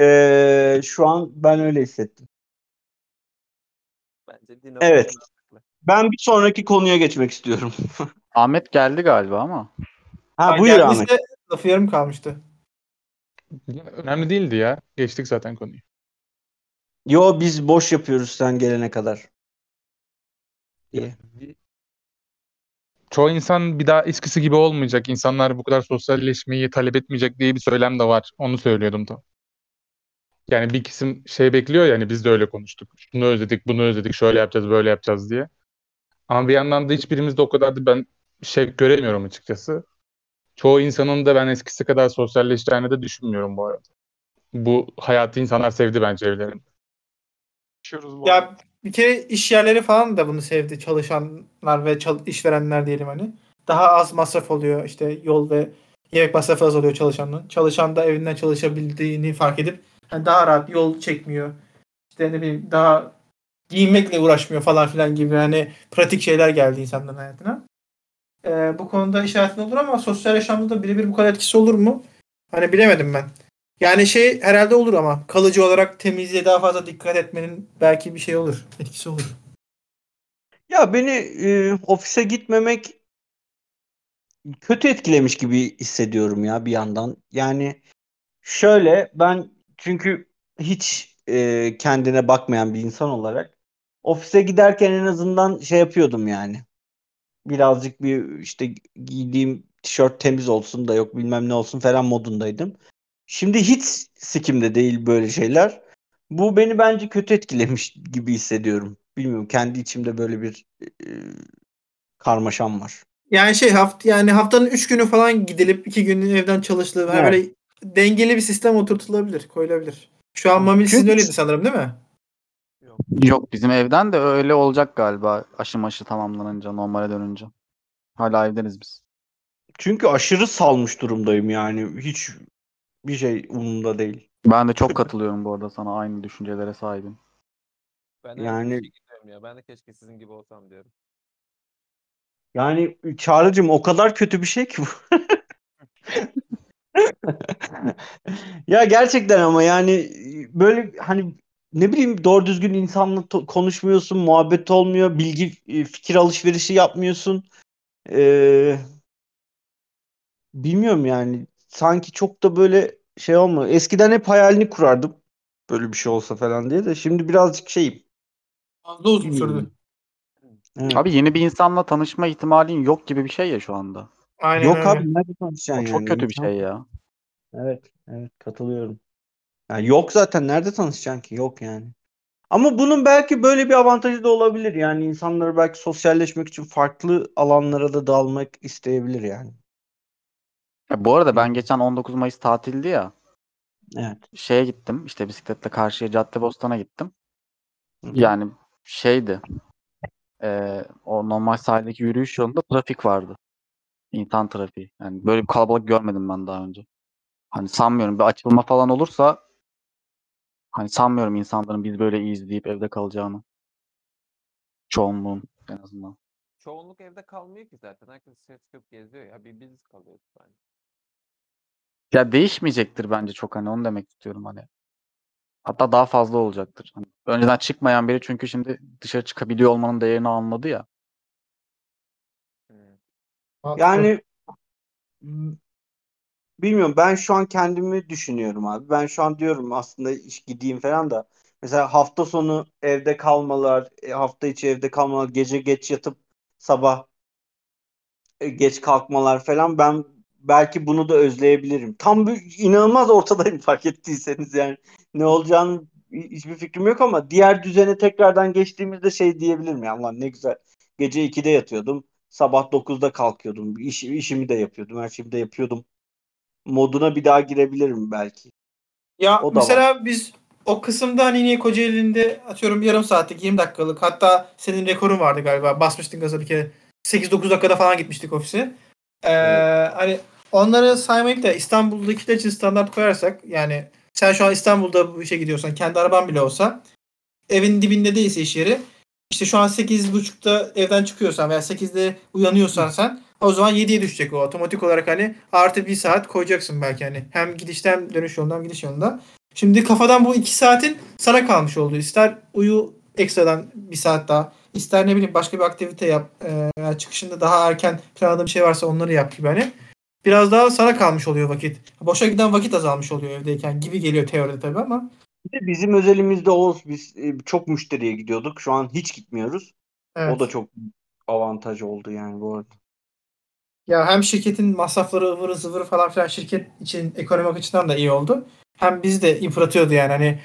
Ee, şu an ben öyle hissettim. Dino Evet. Ben bir sonraki konuya geçmek istiyorum. *laughs* Ahmet geldi galiba ama. Ha Ay, buyur geldiyse Ahmet. Lafı yarım kalmıştı. Önemli değildi ya. Geçtik zaten konuyu. Yo biz boş yapıyoruz sen gelene kadar. İyi. Çoğu insan bir daha eskisi gibi olmayacak. İnsanlar bu kadar sosyalleşmeyi talep etmeyecek diye bir söylem de var. Onu söylüyordum tam. Yani bir kısım şey bekliyor yani biz de öyle konuştuk. Şunu özledik, bunu özledik, şöyle yapacağız, böyle yapacağız diye. Ama bir yandan da hiçbirimiz de o kadar da ben şey göremiyorum açıkçası. Çoğu insanın da ben eskisi kadar sosyalleşeceğini de düşünmüyorum bu arada. Bu hayatı insanlar sevdi bence evlerinde. Ya bir kere iş yerleri falan da bunu sevdi. Çalışanlar ve çal- işverenler diyelim hani. Daha az masraf oluyor. işte yol ve yemek masrafı az oluyor çalışanın. Çalışan da evinden çalışabildiğini fark edip hani daha rahat yol çekmiyor. İşte ne bileyim daha giyinmekle uğraşmıyor falan filan gibi hani pratik şeyler geldi insanların hayatına. Ee, bu konuda iş hayatında olur ama sosyal yaşamda da birebir bu kadar etkisi olur mu? Hani bilemedim ben. Yani şey herhalde olur ama kalıcı olarak temizliğe daha fazla dikkat etmenin belki bir şey olur. Etkisi olur. Ya beni e, ofise gitmemek kötü etkilemiş gibi hissediyorum ya bir yandan. Yani şöyle ben çünkü hiç e, kendine bakmayan bir insan olarak ofise giderken en azından şey yapıyordum yani. Birazcık bir işte giydiğim tişört temiz olsun da yok bilmem ne olsun falan modundaydım. Şimdi hiç sikimde değil böyle şeyler. Bu beni bence kötü etkilemiş gibi hissediyorum. Bilmiyorum kendi içimde böyle bir e, karmaşam var. Yani şey haft yani haftanın 3 günü falan gidilip 2 günün evden çalışılıp hani Evet. böyle dengeli bir sistem oturtulabilir, koyulabilir. Şu an Mamil sizin öyleydi sanırım değil mi? Yok bizim evden de öyle olacak galiba aşı maşı tamamlanınca normale dönünce. Hala evdeniz biz. Çünkü aşırı salmış durumdayım yani. Hiç bir şey umurumda değil. Ben de çok katılıyorum bu arada sana aynı düşüncelere sahibim. Ben de Yani- ya. Ben de keşke sizin gibi olsam diyorum. Yani Çağrı'cığım o kadar kötü bir şey ki bu. *laughs* Ya gerçekten ama yani böyle hani ne bileyim doğru düzgün insanla to- konuşmuyorsun, muhabbet olmuyor, bilgi e, fikir alışverişi yapmıyorsun. Ee, bilmiyorum yani sanki çok da böyle şey olmuyor. Eskiden hep hayalini kurardım böyle bir şey olsa falan diye de şimdi birazcık şeyim. Fazla uzun sürdü. Evet. Abi yeni bir insanla tanışma ihtimalin yok gibi bir şey ya şu anda. Aynen Yok öyle. abi nerede tanışacaksın çok yani? kötü bir şey ya. Evet, evet katılıyorum. Yani yok zaten nerede tanışacaksın ki? Yok yani. Ama bunun belki böyle bir avantajı da olabilir. Yani insanlar belki sosyalleşmek için farklı alanlara da dalmak isteyebilir yani. Ya bu arada ben geçen 19 Mayıs tatildi ya. Evet. Şeye gittim. işte bisikletle karşıya Caddebostan'a gittim. Hı. Yani şeydi. eee, o normal sahildeki yürüyüş yolunda trafik vardı. İnsan trafiği. Yani böyle bir kalabalık görmedim ben daha önce. Hani sanmıyorum bir açılma falan olursa hani sanmıyorum insanların biz böyle iyiyiz deyip evde kalacağını. Çoğunluğun en azından. Çoğunluk evde kalmıyor ki zaten. Herkes dışarı çıkıp geziyor ya. Bir biz kalıyoruz bence. Ya değişmeyecektir bence çok hani onu demek istiyorum hani. Hatta daha fazla olacaktır. Hani önceden çıkmayan biri çünkü şimdi dışarı çıkabiliyor olmanın değerini anladı ya. Hmm. Yani m- bilmiyorum ben şu an kendimi düşünüyorum abi. Ben şu an diyorum aslında iş gideyim falan da. Mesela hafta sonu evde kalmalar, e, hafta içi evde kalmalar, gece geç yatıp sabah e, geç kalkmalar falan ben belki bunu da özleyebilirim. Tam bir inanılmaz ortadayım *laughs* fark ettiyseniz yani. Ne olacağını hiçbir fikrim yok ama diğer düzene tekrardan geçtiğimizde şey diyebilirim ya lan ne güzel. Gece 2'de yatıyordum. Sabah 9'da kalkıyordum. İş, işimi de yapıyordum. Her şeyimi de yapıyordum. Moduna bir daha girebilirim belki. Ya O mesela biz o kısımda hani yine Kocaeli'nde atıyorum yarım saatlik 20 dakikalık hatta senin rekorun vardı galiba basmıştın gaza bir kere 8-9 dakikada falan gitmiştik ofise. Ee, Hani onları saymayıp da İstanbul'dakiler için standart koyarsak yani sen şu an İstanbul'da bu işe gidiyorsan kendi araban bile olsa evin dibinde değilse iş yeri işte şu an 8.30'da evden çıkıyorsan veya 8'de uyanıyorsan sen o zaman 7'ye düşecek o otomatik olarak hani artı bir saat koyacaksın belki hani hem gidişten hem dönüş yolundan hem gidiş yolunda. Şimdi kafadan bu iki saatin sana kalmış oldu. İster uyu ekstradan bir saat daha. ister ne bileyim başka bir aktivite yap. Veya çıkışında daha erken planladığın bir şey varsa onları yap gibi hani. Biraz daha sana kalmış oluyor vakit. Boşa giden vakit azalmış oluyor evdeyken gibi geliyor teoride tabii ama. Bizim özelimizde Oğuz biz e, çok müşteriye gidiyorduk. Şu an hiç gitmiyoruz. Evet. O da çok avantaj oldu yani bu arada. Ya hem şirketin masrafları ıvırı zıvırı falan filan şirket için ekonomik açıdan da iyi oldu. Hem biz de yıpratıyordu yani hani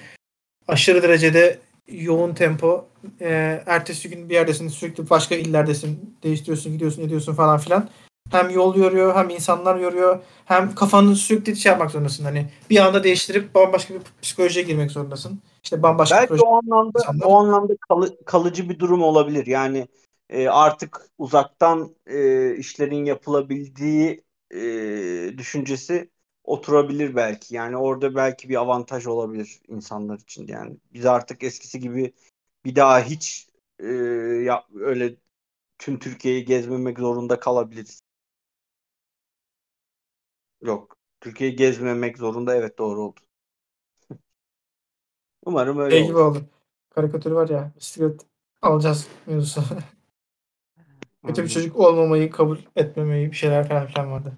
aşırı derecede yoğun tempo. Ee, ertesi gün bir yerdesin sürekli başka illerdesin. Değiştiriyorsun gidiyorsun ediyorsun falan filan. Hem yol yoruyor hem insanlar yoruyor. Hem kafanı sürekli şey yapmak zorundasın. Hani bir anda değiştirip bambaşka bir psikolojiye girmek zorundasın. İşte bambaşka Belki proje. o anlamda insanlar. o anlamda kalı- kalıcı bir durum olabilir. Yani e, artık uzaktan e, işlerin yapılabildiği e, düşüncesi oturabilir belki. Yani orada belki bir avantaj olabilir insanlar için. Yani biz artık eskisi gibi bir daha hiç e, ya, öyle tüm Türkiye'yi gezmemek zorunda kalabiliriz. Yok. Türkiye'yi gezmemek zorunda evet doğru oldu. *laughs* Umarım öyle Şey olur. oldu. Karikatür var ya bisiklet alacağız mevzusu. *laughs* Kötü bir Aynen. çocuk olmamayı kabul etmemeyi bir şeyler falan filan vardı.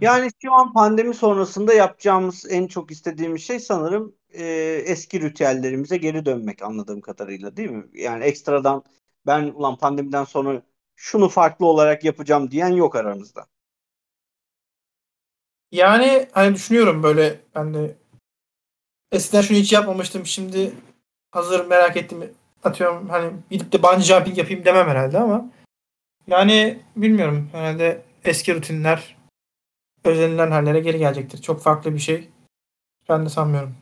Yani şu an pandemi sonrasında yapacağımız en çok istediğimiz şey sanırım e, eski ritüellerimize geri dönmek anladığım kadarıyla değil mi? Yani ekstradan ben ulan pandemiden sonra şunu farklı olarak yapacağım diyen yok aramızda. Yani hani düşünüyorum böyle ben de eskiden şunu hiç yapmamıştım şimdi hazır merak ettim atıyorum hani gidip de bungee jumping yapayım demem herhalde ama yani bilmiyorum herhalde eski rutinler özenilen hallere geri gelecektir. Çok farklı bir şey. Ben de sanmıyorum.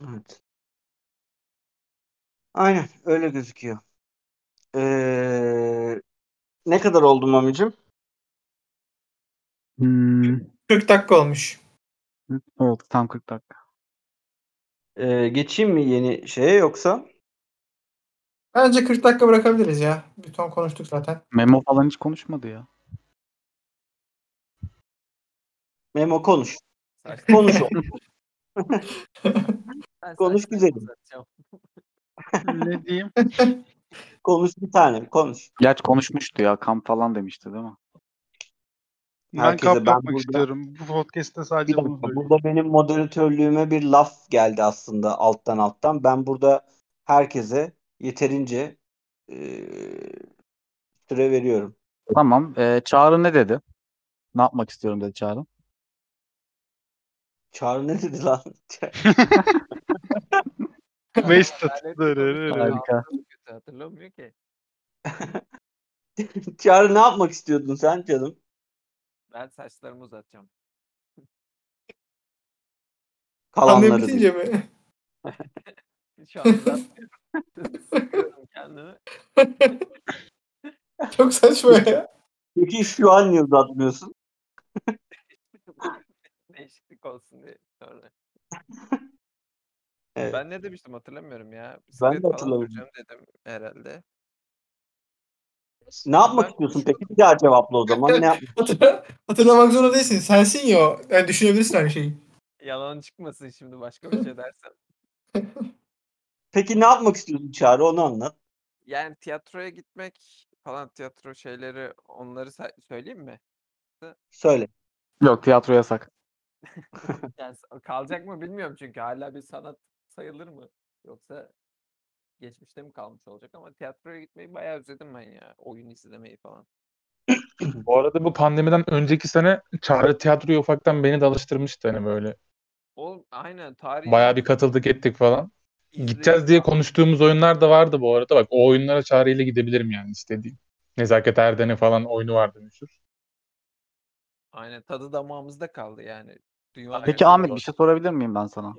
Evet. Aynen öyle gözüküyor. Ee, ne kadar oldu Mami'cim? Hmm, 40 dakika olmuş. evet tam 40 dakika. Ee, geçeyim mi yeni şeye yoksa? Bence 40 dakika bırakabiliriz ya. Bir ton konuştuk zaten. Memo falan hiç konuşmadı ya. Memo konuş. Konuş. *laughs* Konuş güzelim. uzatacağım. *laughs* ne diyeyim? konuş bir tane konuş. Gerçi konuşmuştu ya kamp falan demişti değil mi? Ben Herkese kamp ben yapmak burada- istiyorum. Bu podcast'te Bir sadece bunu dakika, burada benim moderatörlüğüme bir laf geldi aslında alttan alttan. Ben burada herkese yeterince eee, süre veriyorum. Tamam. Ee, Çağrı ne dedi? Ne yapmak istiyorum dedi Çağrı. Çağrı ne dedi lan? *laughs* Wasted. Harika. hatırlamıyor ki. *laughs* Çağrı ne yapmak istiyordun sen canım? Ben saçlarımı uzatacağım. Kalanları. bitince diyor. mi? *laughs* Şu an uzatmıyorum. *laughs* Kendimi. *laughs* Çok saçma ya. Peki şu an niye uzatmıyorsun? *laughs* Değişiklik olsun diye sonra. Evet. Ben ne demiştim hatırlamıyorum ya. Ben Bisiklet de falan hatırlamıyorum. dedim herhalde. Ne yapmak Ben istiyorsun peki? Bir daha cevapla o zaman. Ne yap- Hatırla- Hatırlamak zorunda değilsin. Sensin ya o. Yani düşünebilirsin her şeyi. Yalan çıkmasın şimdi başka bir şey dersem. Peki ne yapmak istiyorsun Çağrı? Onu anlat. Yani tiyatroya gitmek falan tiyatro şeyleri onları söyleyeyim mi? Söyle. Yok tiyatro yasak. *laughs* Yani s- kalacak mı bilmiyorum çünkü hala bir sanat sayılır mı? Yoksa geçmişte mi kalmış olacak ama tiyatroya gitmeyi bayağı özledim ben ya. Oyun izlemeyi falan. *clears throat* Bu arada bu pandemiden önceki sene Çağrı Tiyatro'ya ufaktan beni de alıştırmıştı hani böyle. O aynen tarihi Bayağı bir katıldık ettik falan. Gideceğiz diye konuştuğumuz oyunlar da vardı bu arada. Bak o oyunlara Çağrı ile gidebilirim yani istediğim. Nezaket Erden'e falan oyunu vardı meşhur. Aynen tadı damağımızda kaldı yani. Dünya Peki Ahmet bir şey sorabilir miyim ben sana?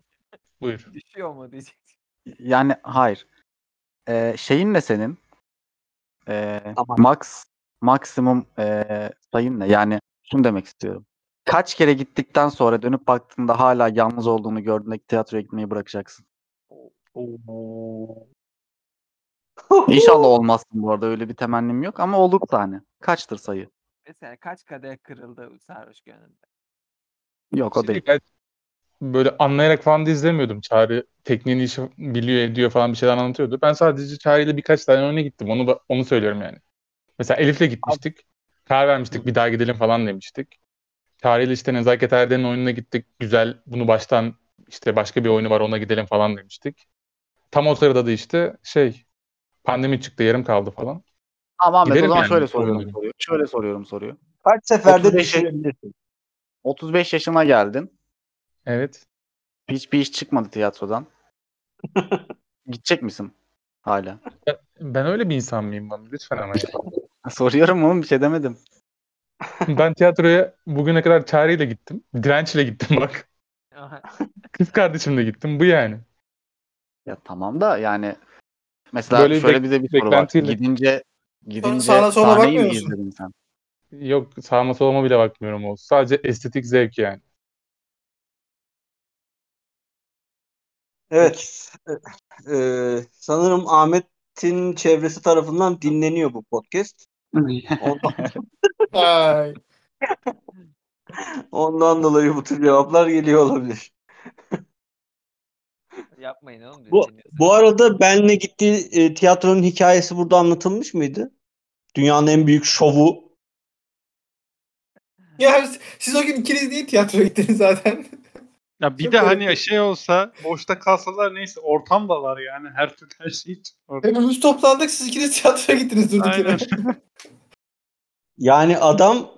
Buyur. düşüyor mu diyecek. Yani hayır. Ee, şeyin ne senin? Ee, max maksimum ee, sayın ne? Yani şunu demek istiyorum. Kaç kere gittikten sonra dönüp baktığında hala yalnız olduğunu gördüğünde tiyatroya gitmeyi bırakacaksın. *laughs* İnşallah olmazsın bu arada öyle bir temennim yok ama olursa hani. Kaçtır sayı? Mesela kaç kadeh kırıldı sarhoş gönlünde? Yok o değil. Ben böyle anlayarak falan da izlemiyordum. Çağrı tekniğini işi biliyor ediyor falan bir şeyler anlatıyordu. Ben sadece Çağrı ile birkaç tane oyuna gittim. Onu da- onu söylüyorum yani. Mesela Elif'le gitmiştik. Karar vermiştik bir daha gidelim falan demiştik. Çağrı ile işte Nezaket Erden'in oyununa gittik. Güzel bunu baştan işte başka bir oyunu var ona gidelim falan demiştik. Tam o sırada da işte şey pandemi çıktı yarım kaldı falan. Ama Ahmet o Giderim zaman yani, şöyle soruyorum soruyu. Şöyle soruyorum soruyu. Kaç seferde 35'e düşünebilirsin? 35 yaşına geldin. Evet. Hiçbir iş çıkmadı tiyatrodan. *laughs* Gidecek misin hala? Ben öyle bir insan mıyım bana? Lütfen ama ya. *laughs* Soruyorum oğlum bir şey demedim. *laughs* Ben tiyatroya bugüne kadar Çağrı ile gittim. Direnç ile gittim bak. Kız kardeşimle gittim. Bu yani. Ya tamam da yani mesela Böyle bir şöyle bir de bir soru var. beklentiyle. Gidince gidince sağına sola sahneyi mi bakmıyor musun? izledin sen? Yok sağıma soluma bile bakmıyorum o. Sadece estetik zevk yani. Evet. Ee, sanırım Ahmet'in çevresi tarafından dinleniyor bu podcast. Ondan, *laughs* Ay. ondan dolayı bu tür cevaplar geliyor olabilir. Yapmayın oğlum. Bu, bu arada benle gittiği e, tiyatronun hikayesi burada anlatılmış mıydı? Dünyanın en büyük şovu. Ya siz o gün ikiniz değil tiyatroya gittiniz zaten. Ya bir Çok de garip hani şey olsa boşta kalsalar neyse ortamdalar yani her türlü her şey için. Hepimiz toplandık siz ikiniz tiyatroya gittiniz durduk yere. Yani adam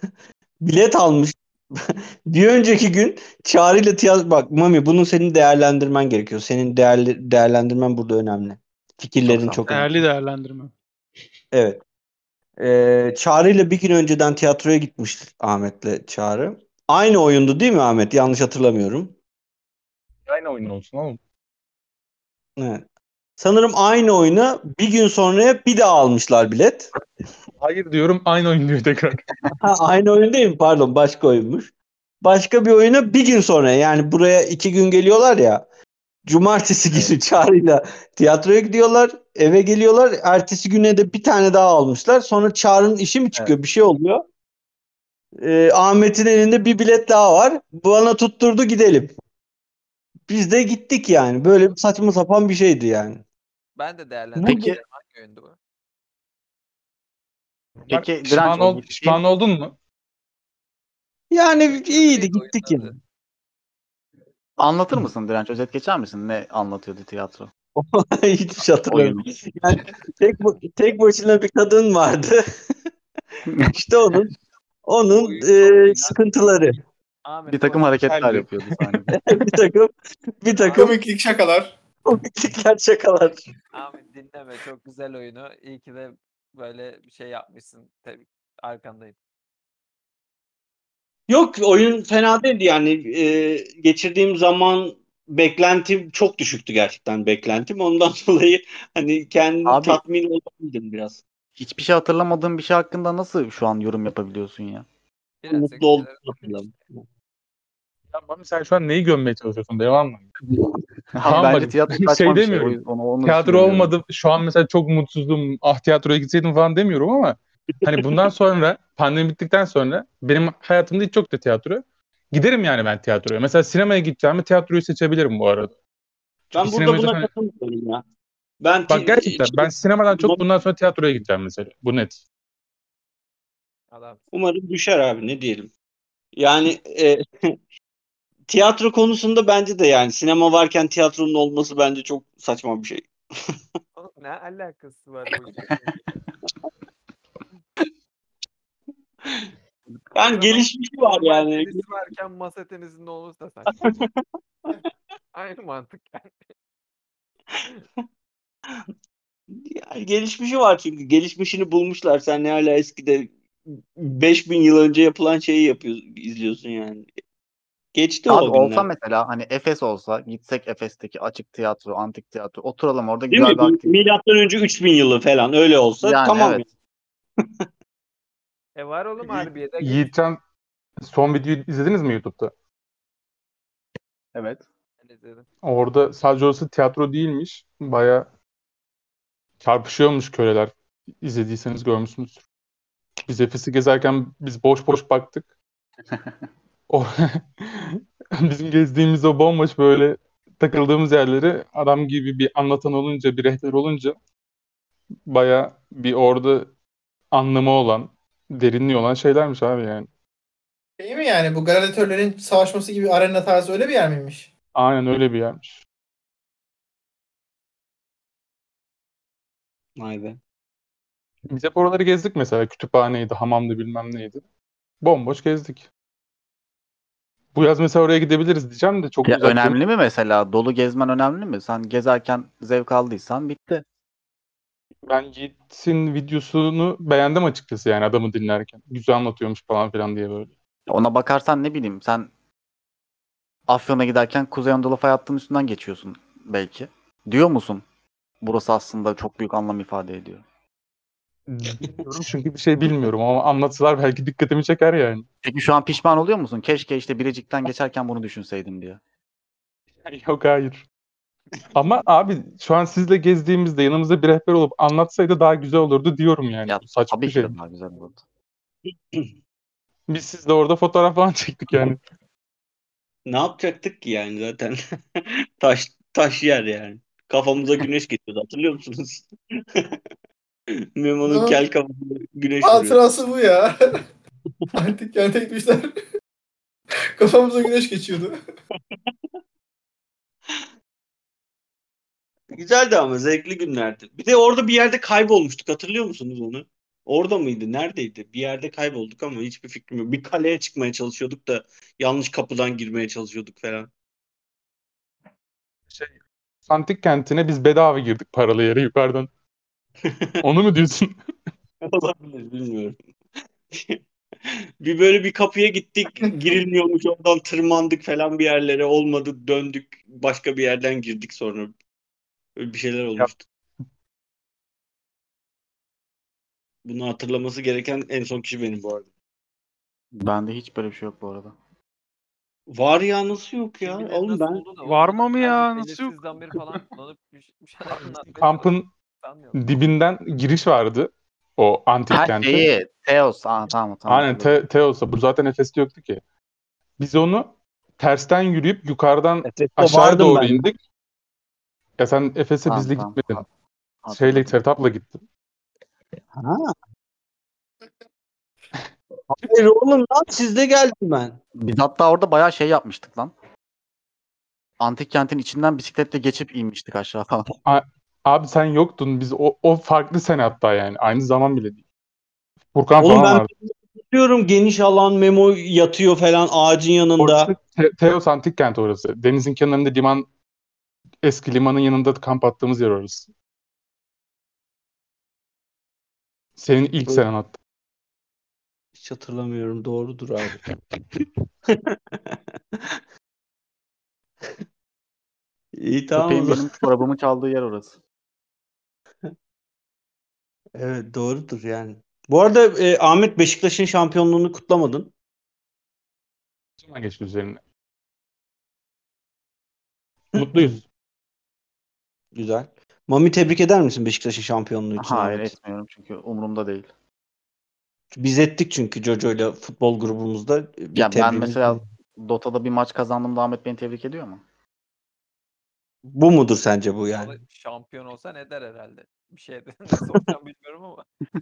*laughs* bilet almış. *laughs* bir önceki gün Çağrı ile tiyatro... Bak Mami bunu senin değerlendirmen gerekiyor. Senin değerli, değerlendirmen burada önemli. Fikirlerin Çok çok, önemli. Değerli değerlendirme. Evet. Ee, Çağrı ile bir gün önceden tiyatroya gitmiş Ahmet'le Çağrı. Aynı oyundu değil mi Ahmet? Yanlış hatırlamıyorum. Aynı oyun olsun oğlum. Evet. Sanırım aynı oyuna bir gün sonraya bir daha almışlar bilet. Hayır diyorum aynı oyun diyor tekrar. *laughs* Ha, aynı oyun değil mi? Pardon başka oyunmuş. Başka bir oyuna bir gün sonra yani buraya iki gün geliyorlar ya. Cumartesi günü Çağrı'yla tiyatroya gidiyorlar. Eve geliyorlar. Ertesi güne de bir tane daha almışlar. Sonra Çağrı'nın işi mi çıkıyor? Bir şey oluyor. Ee, Ahmet'in elinde bir bilet daha var. Bana tutturdu gidelim. Biz de gittik yani. Böyle bir saçma sapan bir şeydi yani. Ben de değerlendirdim. Peki- Hangi oyundu bu? Bak, Peki, pişman, ol, pişman oldun mu? Yani iyiydi gittik adı? Anlatır mısın Direnç? Özet geçer misin? Ne anlatıyordu tiyatro? *laughs* Şey hatırlamıyorum. Yani tek, tek başına bir kadın vardı. *laughs* işte onun onun Oyun e, sıkıntıları. Bir takım hareketler yapıyordu sahnede. *laughs* bir takım bir takım Komiklik şakalar. Komiklikler şakalar. Ahmet dinleme çok güzel oyunu. İyi ki de böyle bir şey yapmışsın. Tabii arkandayım. Yok oyun fena değildi yani e, geçirdiğim zaman beklentim çok düşüktü gerçekten beklentim. Ondan *laughs* dolayı hani kendimi Abi- tatmin olabildim biraz. Hiçbir şey hatırlamadığın bir şey hakkında nasıl şu an yorum yapabiliyorsun ya? Biraz Mutlu oldum *laughs* Ya Mami sen şu an neyi gömmeye çalışıyorsun? Devam mı? *laughs* Tamam bence bak, tiyatro *laughs* şey şey. demiyorum. Yüzden Onu, onu Tiyatro olmadı. Şu an mesela çok mutsuzdum. Ah tiyatroya gitseydim falan demiyorum ama hani bundan *laughs* sonra pandemi bittikten sonra benim hayatımda hiç yok da tiyatro. Giderim yani ben tiyatroya. Mesela sinemaya gideceğimi tiyatroyu seçebilirim bu arada. Ben Çünkü burada buna katılmıyorum ya. Ben Bak gerçekten ben sinemadan çok bundan sonra tiyatroya gideceğim mesela. Bu net. Umarım düşer abi ne diyelim. Yani e, tiyatro konusunda bence de yani sinema varken tiyatronun olması bence çok saçma bir şey. *laughs* Oğlum ne alakası var bu? *laughs* Yani gelişmişi var yani. varken masa tenisinde olursa saçma. *laughs* Aynı mantık yani. Yani gelişmişi var çünkü. Gelişmişini bulmuşlar. Sen ne hala eskide 5000 yıl önce yapılan şeyi yapıyorsun, izliyorsun yani. Geçti Abi o günler. olsa mesela hani Efes olsa gitsek Efes'teki açık tiyatro, antik tiyatro oturalım orada Değil güzel mi? bir aktivite. Milattan önce 3000 yılı falan öyle olsa Yani tamam. evet. *laughs* E var oğlum Harbiye'de. Yiğitcan son videoyu izlediniz mi YouTube'da? Evet. Orada sadece orası tiyatro değilmiş. Baya çarpışıyormuş köleler. İzlediyseniz görmüşsünüzdür. Biz Efes'i gezerken biz boş boş baktık. *laughs* O *laughs* bizim gezdiğimiz o bomboş böyle takıldığımız yerleri adam gibi bir anlatan olunca, bir rehber olunca baya bir orada anlamı olan, derinliği olan şeylermiş abi yani. Şey mi yani bu gladiatörlerin savaşması gibi arena tarzı öyle bir yer miymiş? Aynen öyle bir yermiş. Vay be. Biz hep oraları gezdik mesela. Kütüphaneydi, hamamdı bilmem neydi. Bomboş gezdik. Bu yaz mesela oraya gidebiliriz diyeceğim de çok Ya güzel. önemli mi mesela? Dolu gezmen önemli mi? Sen gezerken zevk aldıysan bitti. Ben Yiğit'in videosunu beğendim açıkçası yani adamı dinlerken. Güzel anlatıyormuş falan filan diye böyle. Ona bakarsan ne bileyim sen Afyon'a giderken Kuzey Anadolu fay hattının üstünden geçiyorsun belki. Diyor musun? Burası aslında çok büyük anlam ifade ediyor. Bilmiyorum çünkü bir şey bilmiyorum ama anlatsalar belki dikkatimi çeker yani. Peki şu an pişman oluyor musun? Keşke işte Birecik'ten geçerken bunu düşünseydim diye. *laughs* Yok hayır. Ama abi şu an sizle gezdiğimizde yanımızda bir rehber olup anlatsaydı daha güzel olurdu diyorum yani. Ya Bu saçma Tabii bir şey. daha güzel olurdu. *clears throat* Biz sizle orada fotoğraf falan çektik yani. Ne yapacaktık ki yani zaten? *laughs* taş taş yer yani. Kafamıza güneş geçiyordu hatırlıyor musunuz? *laughs* Memo'nun kel kafasına güneş vuruyor. Hatırası bu ya. *laughs* Antik kente gitmişler. *laughs* Kafamıza güneş geçiyordu. *laughs* Güzeldi ama zevkli günlerdi. Bir de orada bir yerde kaybolmuştuk hatırlıyor musunuz onu? Orada mıydı? Neredeydi? Bir yerde kaybolduk ama hiçbir fikrim yok. Bir kaleye çıkmaya çalışıyorduk da yanlış kapıdan girmeye çalışıyorduk falan. Şey, Antik kentine biz bedava girdik paralı yere yukarıdan. *laughs* Onu mu diyorsun? *laughs* Olabilir bilmiyorum. *laughs* bir böyle bir kapıya gittik girilmiyormuş oradan tırmandık falan bir yerlere olmadı döndük başka bir yerden girdik sonra. Öyle bir şeyler olmuştu. Bunu hatırlaması gereken en son kişi benim bu arada. Bende hiç böyle bir şey yok bu arada. Var ya nasıl yok ya? Oğlum ben Var oğlum. mı ya? Nasıl yok? beri falan kullanıp bir, şeyler anlatmaya Kampın. Dibinden giriş vardı. O antik Her kente. şeyi Teos. Aa, tamam tamam. Aynen Te- Teos'a. Bu zaten Efes'te yoktu ki. Biz onu tersten yürüyüp yukarıdan Efes'te aşağıya doğru ben. indik. Ya sen Efes'e Tamam, bizle tamam. gitmedin. Hatırladım. Şeyle Sertap'la gittin. Ha. Hayır oğlum lan sizde geldim ben. Biz hatta orada bayağı şey yapmıştık lan. Antik kentin içinden bisikletle geçip inmiştik aşağı falan. Abi sen yoktun. Biz o, o farklı sene hatta yani. Aynı zaman bile değil. Furkan Oğlum falan ben vardı. biliyorum geniş alan Memo yatıyor falan ağacın yanında. Orası Te- Teos antik kent orası. Denizin kenarında liman eski limanın yanında kamp attığımız yer orası. Senin ilk Evet. senen hatta. Hiç hatırlamıyorum. Doğrudur abi. *laughs* İyi tamam o Köpeğin zaman. benim çorabımı çaldığı yer orası. Evet doğrudur yani. Bu arada e, Ahmet Beşiktaş'ın şampiyonluğunu kutlamadın. Zaman geçti üzerine. *laughs* Mutluyuz. Güzel. Mami tebrik eder misin Beşiktaş'ın şampiyonluğu için? Hayır Ahmet? etmiyorum çünkü umurumda değil. Biz ettik çünkü Jojo ile futbol grubumuzda. Bir Ya ben mesela Dota'da bir maç kazandığımda Ahmet beni tebrik ediyor mu? Bu mudur sence bu yani? Şampiyon olsa ne der herhalde. Bir şey de sorsam bilmiyorum ama. *laughs*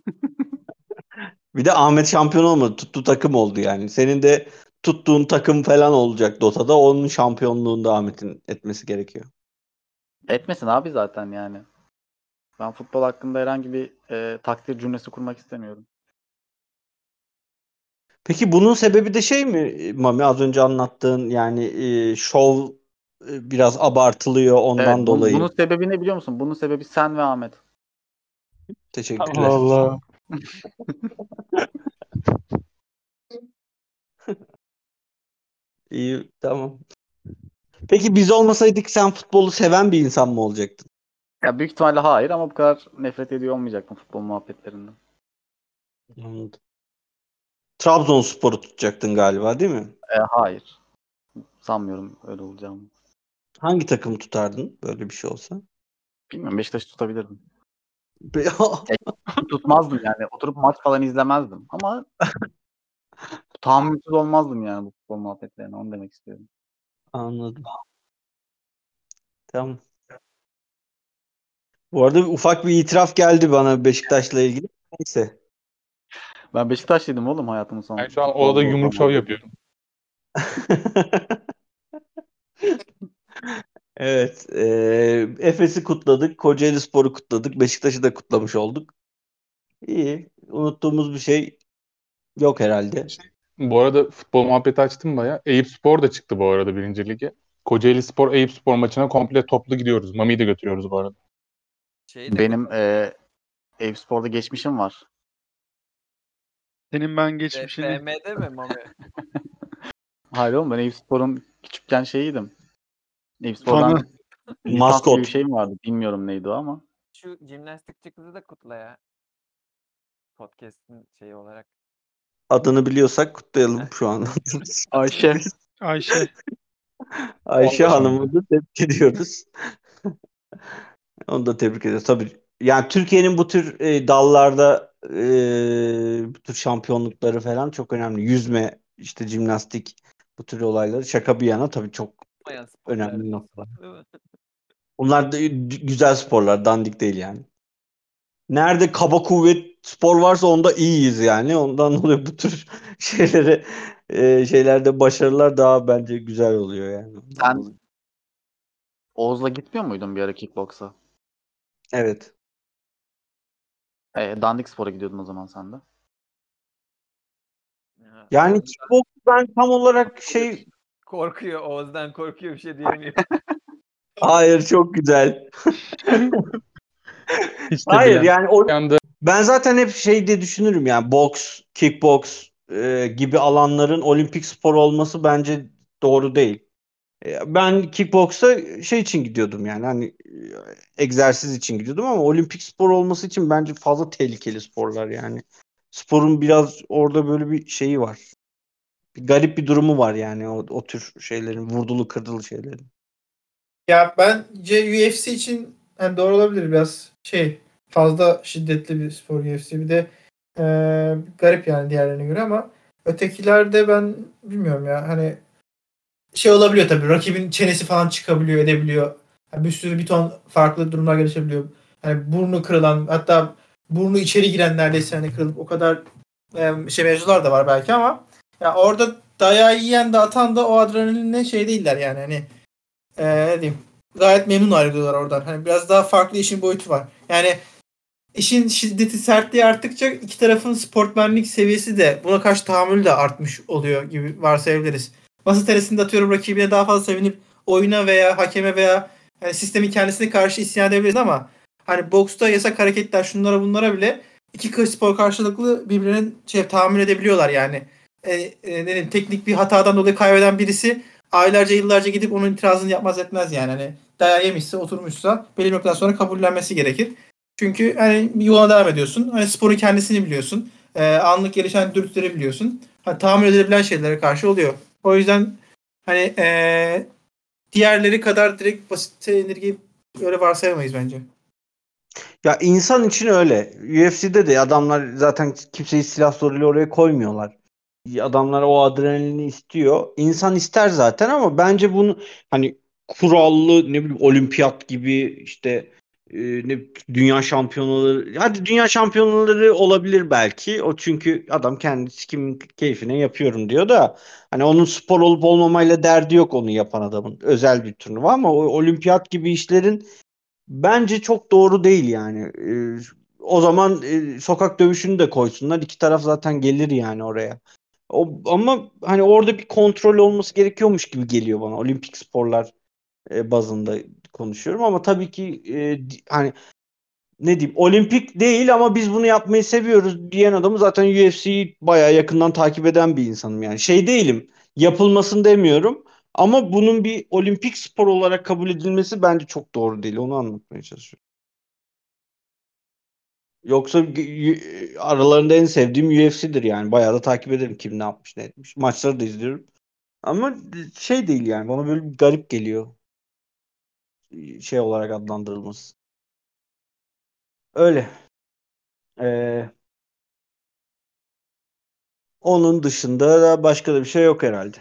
Bir de Ahmet şampiyon olmadı. Tuttuğu takım oldu yani. Senin de tuttuğun takım falan olacak Dota'da. Onun şampiyonluğunda Ahmet'in etmesi gerekiyor. Etmesin abi zaten yani. Ben futbol hakkında herhangi bir e, takdir cümlesi kurmak istemiyorum. Peki bunun sebebi de şey mi Mami az önce anlattığın yani e, şov e, biraz abartılıyor ondan Evet, bunun, dolayı. bunun sebebi ne biliyor musun? Bunun sebebi sen ve Ahmet. Teşekkürler. Allah Allah. *laughs* İyi tamam. Peki biz olmasaydık sen futbolu seven bir insan mı olacaktın? Ya büyük ihtimalle hayır ama bu kadar nefret ediyor olmayacaktım futbol muhabbetlerinden. Anladım. Trabzonspor'u tutacaktın galiba değil mi? E, hayır. Sanmıyorum öyle olacağını. Hangi takımı tutardın böyle bir şey olsa? Bilmiyorum Beşiktaş'ı tutabilirdim. Tutmazdım yani. Oturup maç falan izlemezdim. Ama *laughs* tahammülsüz olmazdım yani bu futbol muhabbetlerine. Onu demek istiyorum. Anladım. Tamam. Bu arada ufak bir itiraf geldi bana Beşiktaş'la ilgili. Neyse. Ben Beşiktaşlıydım oğlum hayatımın sonunda. Ben şu an odada yumruk şov yapıyorum. *laughs* Evet. E, Efes'i kutladık. Kocaeli Spor'u kutladık. Beşiktaş'ı da kutlamış olduk. İyi. Unuttuğumuz bir şey yok herhalde. Bu arada futbol muhabbeti açtım baya. Eyüp Spor da çıktı bu arada birinci lige. Kocaeli Spor Eyüp Spor maçına komple toplu gidiyoruz. Mami'yi de götürüyoruz bu arada. Şeyi de Benim e, Eyüp Spor'da geçmişim var. Senin ben geçmişini FM'de mi Mami? *laughs* Hayır oğlum ben Eyüp Spor'un küçükken şeyiydim. Lisans Maskot. bir şeyim vardı. Bilmiyorum neydi o ama. Şu jimnastikçi kızı da kutla ya. Podcast'in şeyi olarak. Adını biliyorsak kutlayalım şu an. *laughs* Ayşe. Ayşe. *laughs* Ayşe. Hanım'ı da tebrik ediyoruz. Onu da tebrik ediyoruz. Tabii yani Türkiye'nin bu tür e, dallarda e, bu tür şampiyonlukları falan çok önemli. Yüzme, işte jimnastik bu tür olayları şaka bir yana tabii çok Olmayan sporlar önemli diyorsun, noktalar. *laughs* Bunlar da güzel sporlar, dandik değil yani. Nerede kaba kuvvet spor varsa onda iyiyiz yani. Ondan dolayı bu tür *laughs* şeylere e, şeylerde başarılar daha bence güzel oluyor yani. Sen-. Oğuz'la gitmiyor muydun bir ara kickboksa? Evet. E, Dandik Spor'a gidiyordun o zaman sen de. Ya, Yani kickbox ben tam olarak şey korkuyor. Oğuz'dan korkuyor bir şey diyemiyor. *laughs* hayır çok güzel. *laughs* De Hayır yani o ben zaten hep şey diye düşünürüm yani boks, kickbox e, gibi alanların olimpik spor olması bence doğru değil. E, ben kickboksa şey için gidiyordum yani hani e, egzersiz için gidiyordum ama olimpik spor olması için bence fazla tehlikeli sporlar yani. Sporun biraz orada böyle bir şeyi var. Bir garip bir durumu var yani o, o tür şeylerin vurdulu kırdılı şeylerin. Ya bence UFC için hani doğru olabilir biraz şey fazla şiddetli bir spor UFC. Bir de e, garip yani diğerlerine göre ama ötekilerde ben bilmiyorum ya hani şey olabiliyor tabii rakibin çenesi falan çıkabiliyor edebiliyor. Yani bir sürü bir ton farklı durumlar gelişebiliyor. Hani burnu kırılan hatta burnu içeri giren neredeyse hani kırılıp o kadar e, şey mevzular da var belki ama ya orada dayağı yiyen de atan da o adrenalinle şey değiller yani hani e, ne diyeyim gayet memnun ayrılıyorlar oradan. Hani biraz daha farklı işin boyutu var. Yani işin şiddeti sertliği arttıkça iki tarafın sportmenlik seviyesi de buna karşı tahammülü de artmış oluyor gibi varsayabiliriz. Masa tenisinde atıyorum rakibine daha fazla sevinip oyuna veya hakeme veya yani sistemin kendisine karşı isyan edebiliriz ama hani boksta yasak hareketler şunlara bunlara bile iki spor karşılıklı birbirinin şey tahammül edebiliyorlar yani. E, e, ne diyeyim, teknik bir hatadan dolayı kaybeden birisi aylarca yıllarca gidip onun itirazını yapmaz etmez yani. Hani dayağı yemişse oturmuşsa belli bir noktadan sonra kabullenmesi gerekir. Çünkü hani yoluna devam ediyorsun. Hani sporun kendisini biliyorsun. E, anlık gelişen dürtüleri biliyorsun. Hani tahammül edilebilen şeylere karşı oluyor. O yüzden hani e, diğerleri kadar direkt basit indirgeyip öyle varsayamayız bence. Ya insan için öyle. UFC'de de adamlar zaten kimseyi silah zoruyla oraya koymuyorlar. Adamlar o adrenalini istiyor. İnsan ister zaten ama bence bunu hani kurallı ne bileyim olimpiyat gibi işte e, ne dünya şampiyonaları hadi dünya şampiyonaları olabilir belki. O çünkü adam kendi kimin keyfine yapıyorum diyor da hani onun spor olup olmamayla derdi yok onu yapan adamın. Özel bir turnuva ama o olimpiyat gibi işlerin bence çok doğru değil yani. E, o zaman e, sokak dövüşünü de koysunlar. İki taraf zaten gelir yani oraya. Ama hani orada bir kontrol olması gerekiyormuş gibi geliyor bana olimpik sporlar e, bazında konuşuyorum ama tabii ki e, hani ne diyeyim olimpik değil ama biz bunu yapmayı seviyoruz diyen adamı zaten UFC'yi bayağı yakından takip eden bir insanım yani. Şey değilim yapılmasını demiyorum ama bunun bir olimpik spor olarak kabul edilmesi bence çok doğru değil. Onu anlatmaya çalışıyorum. Yoksa aralarında en sevdiğim UFC'dir yani. Bayağı da takip ederim kim ne yapmış ne etmiş. Maçları da izliyorum. Ama şey değil yani. Bana böyle garip geliyor. Şey olarak adlandırılması. Öyle. Ee, onun dışında da başka da bir şey yok herhalde.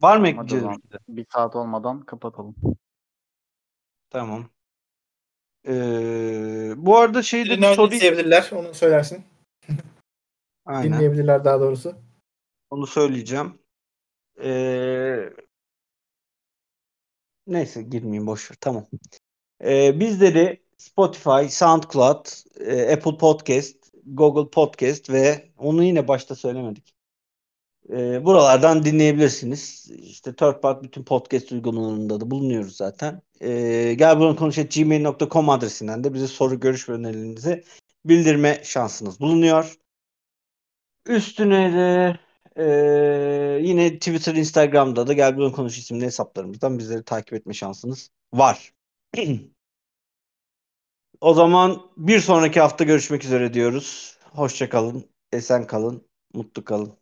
Var mı ekleyeceğiz? bir saat olmadan kapatalım. Tamam. Ee, bu arada şeyde bir Nerede izleyebilirler onu söylersin. *laughs* Aynen. Dinleyebilirler daha doğrusu. Onu söyleyeceğim. Ee, neyse girmeyeyim boş ver. Tamam. Ee, bizleri Spotify, SoundCloud, e, Apple Podcast, Google Podcast ve onu yine başta söylemedik. Ee, buralardan dinleyebilirsiniz. İşte Third Part bütün podcast uygulamalarında da bulunuyoruz zaten. Ee, gel bunu konuşalım gmail.com adresinden de bize soru, görüş ve önerilerinizi bildirme şansınız bulunuyor. Üstüne de e, yine Twitter, Instagram'da da Gel Bunu Konuş isimli hesaplarımızdan bizleri takip etme şansınız var. *clears throat* o zaman bir sonraki hafta görüşmek üzere diyoruz. Hoşça kalın, esen kalın, mutlu kalın.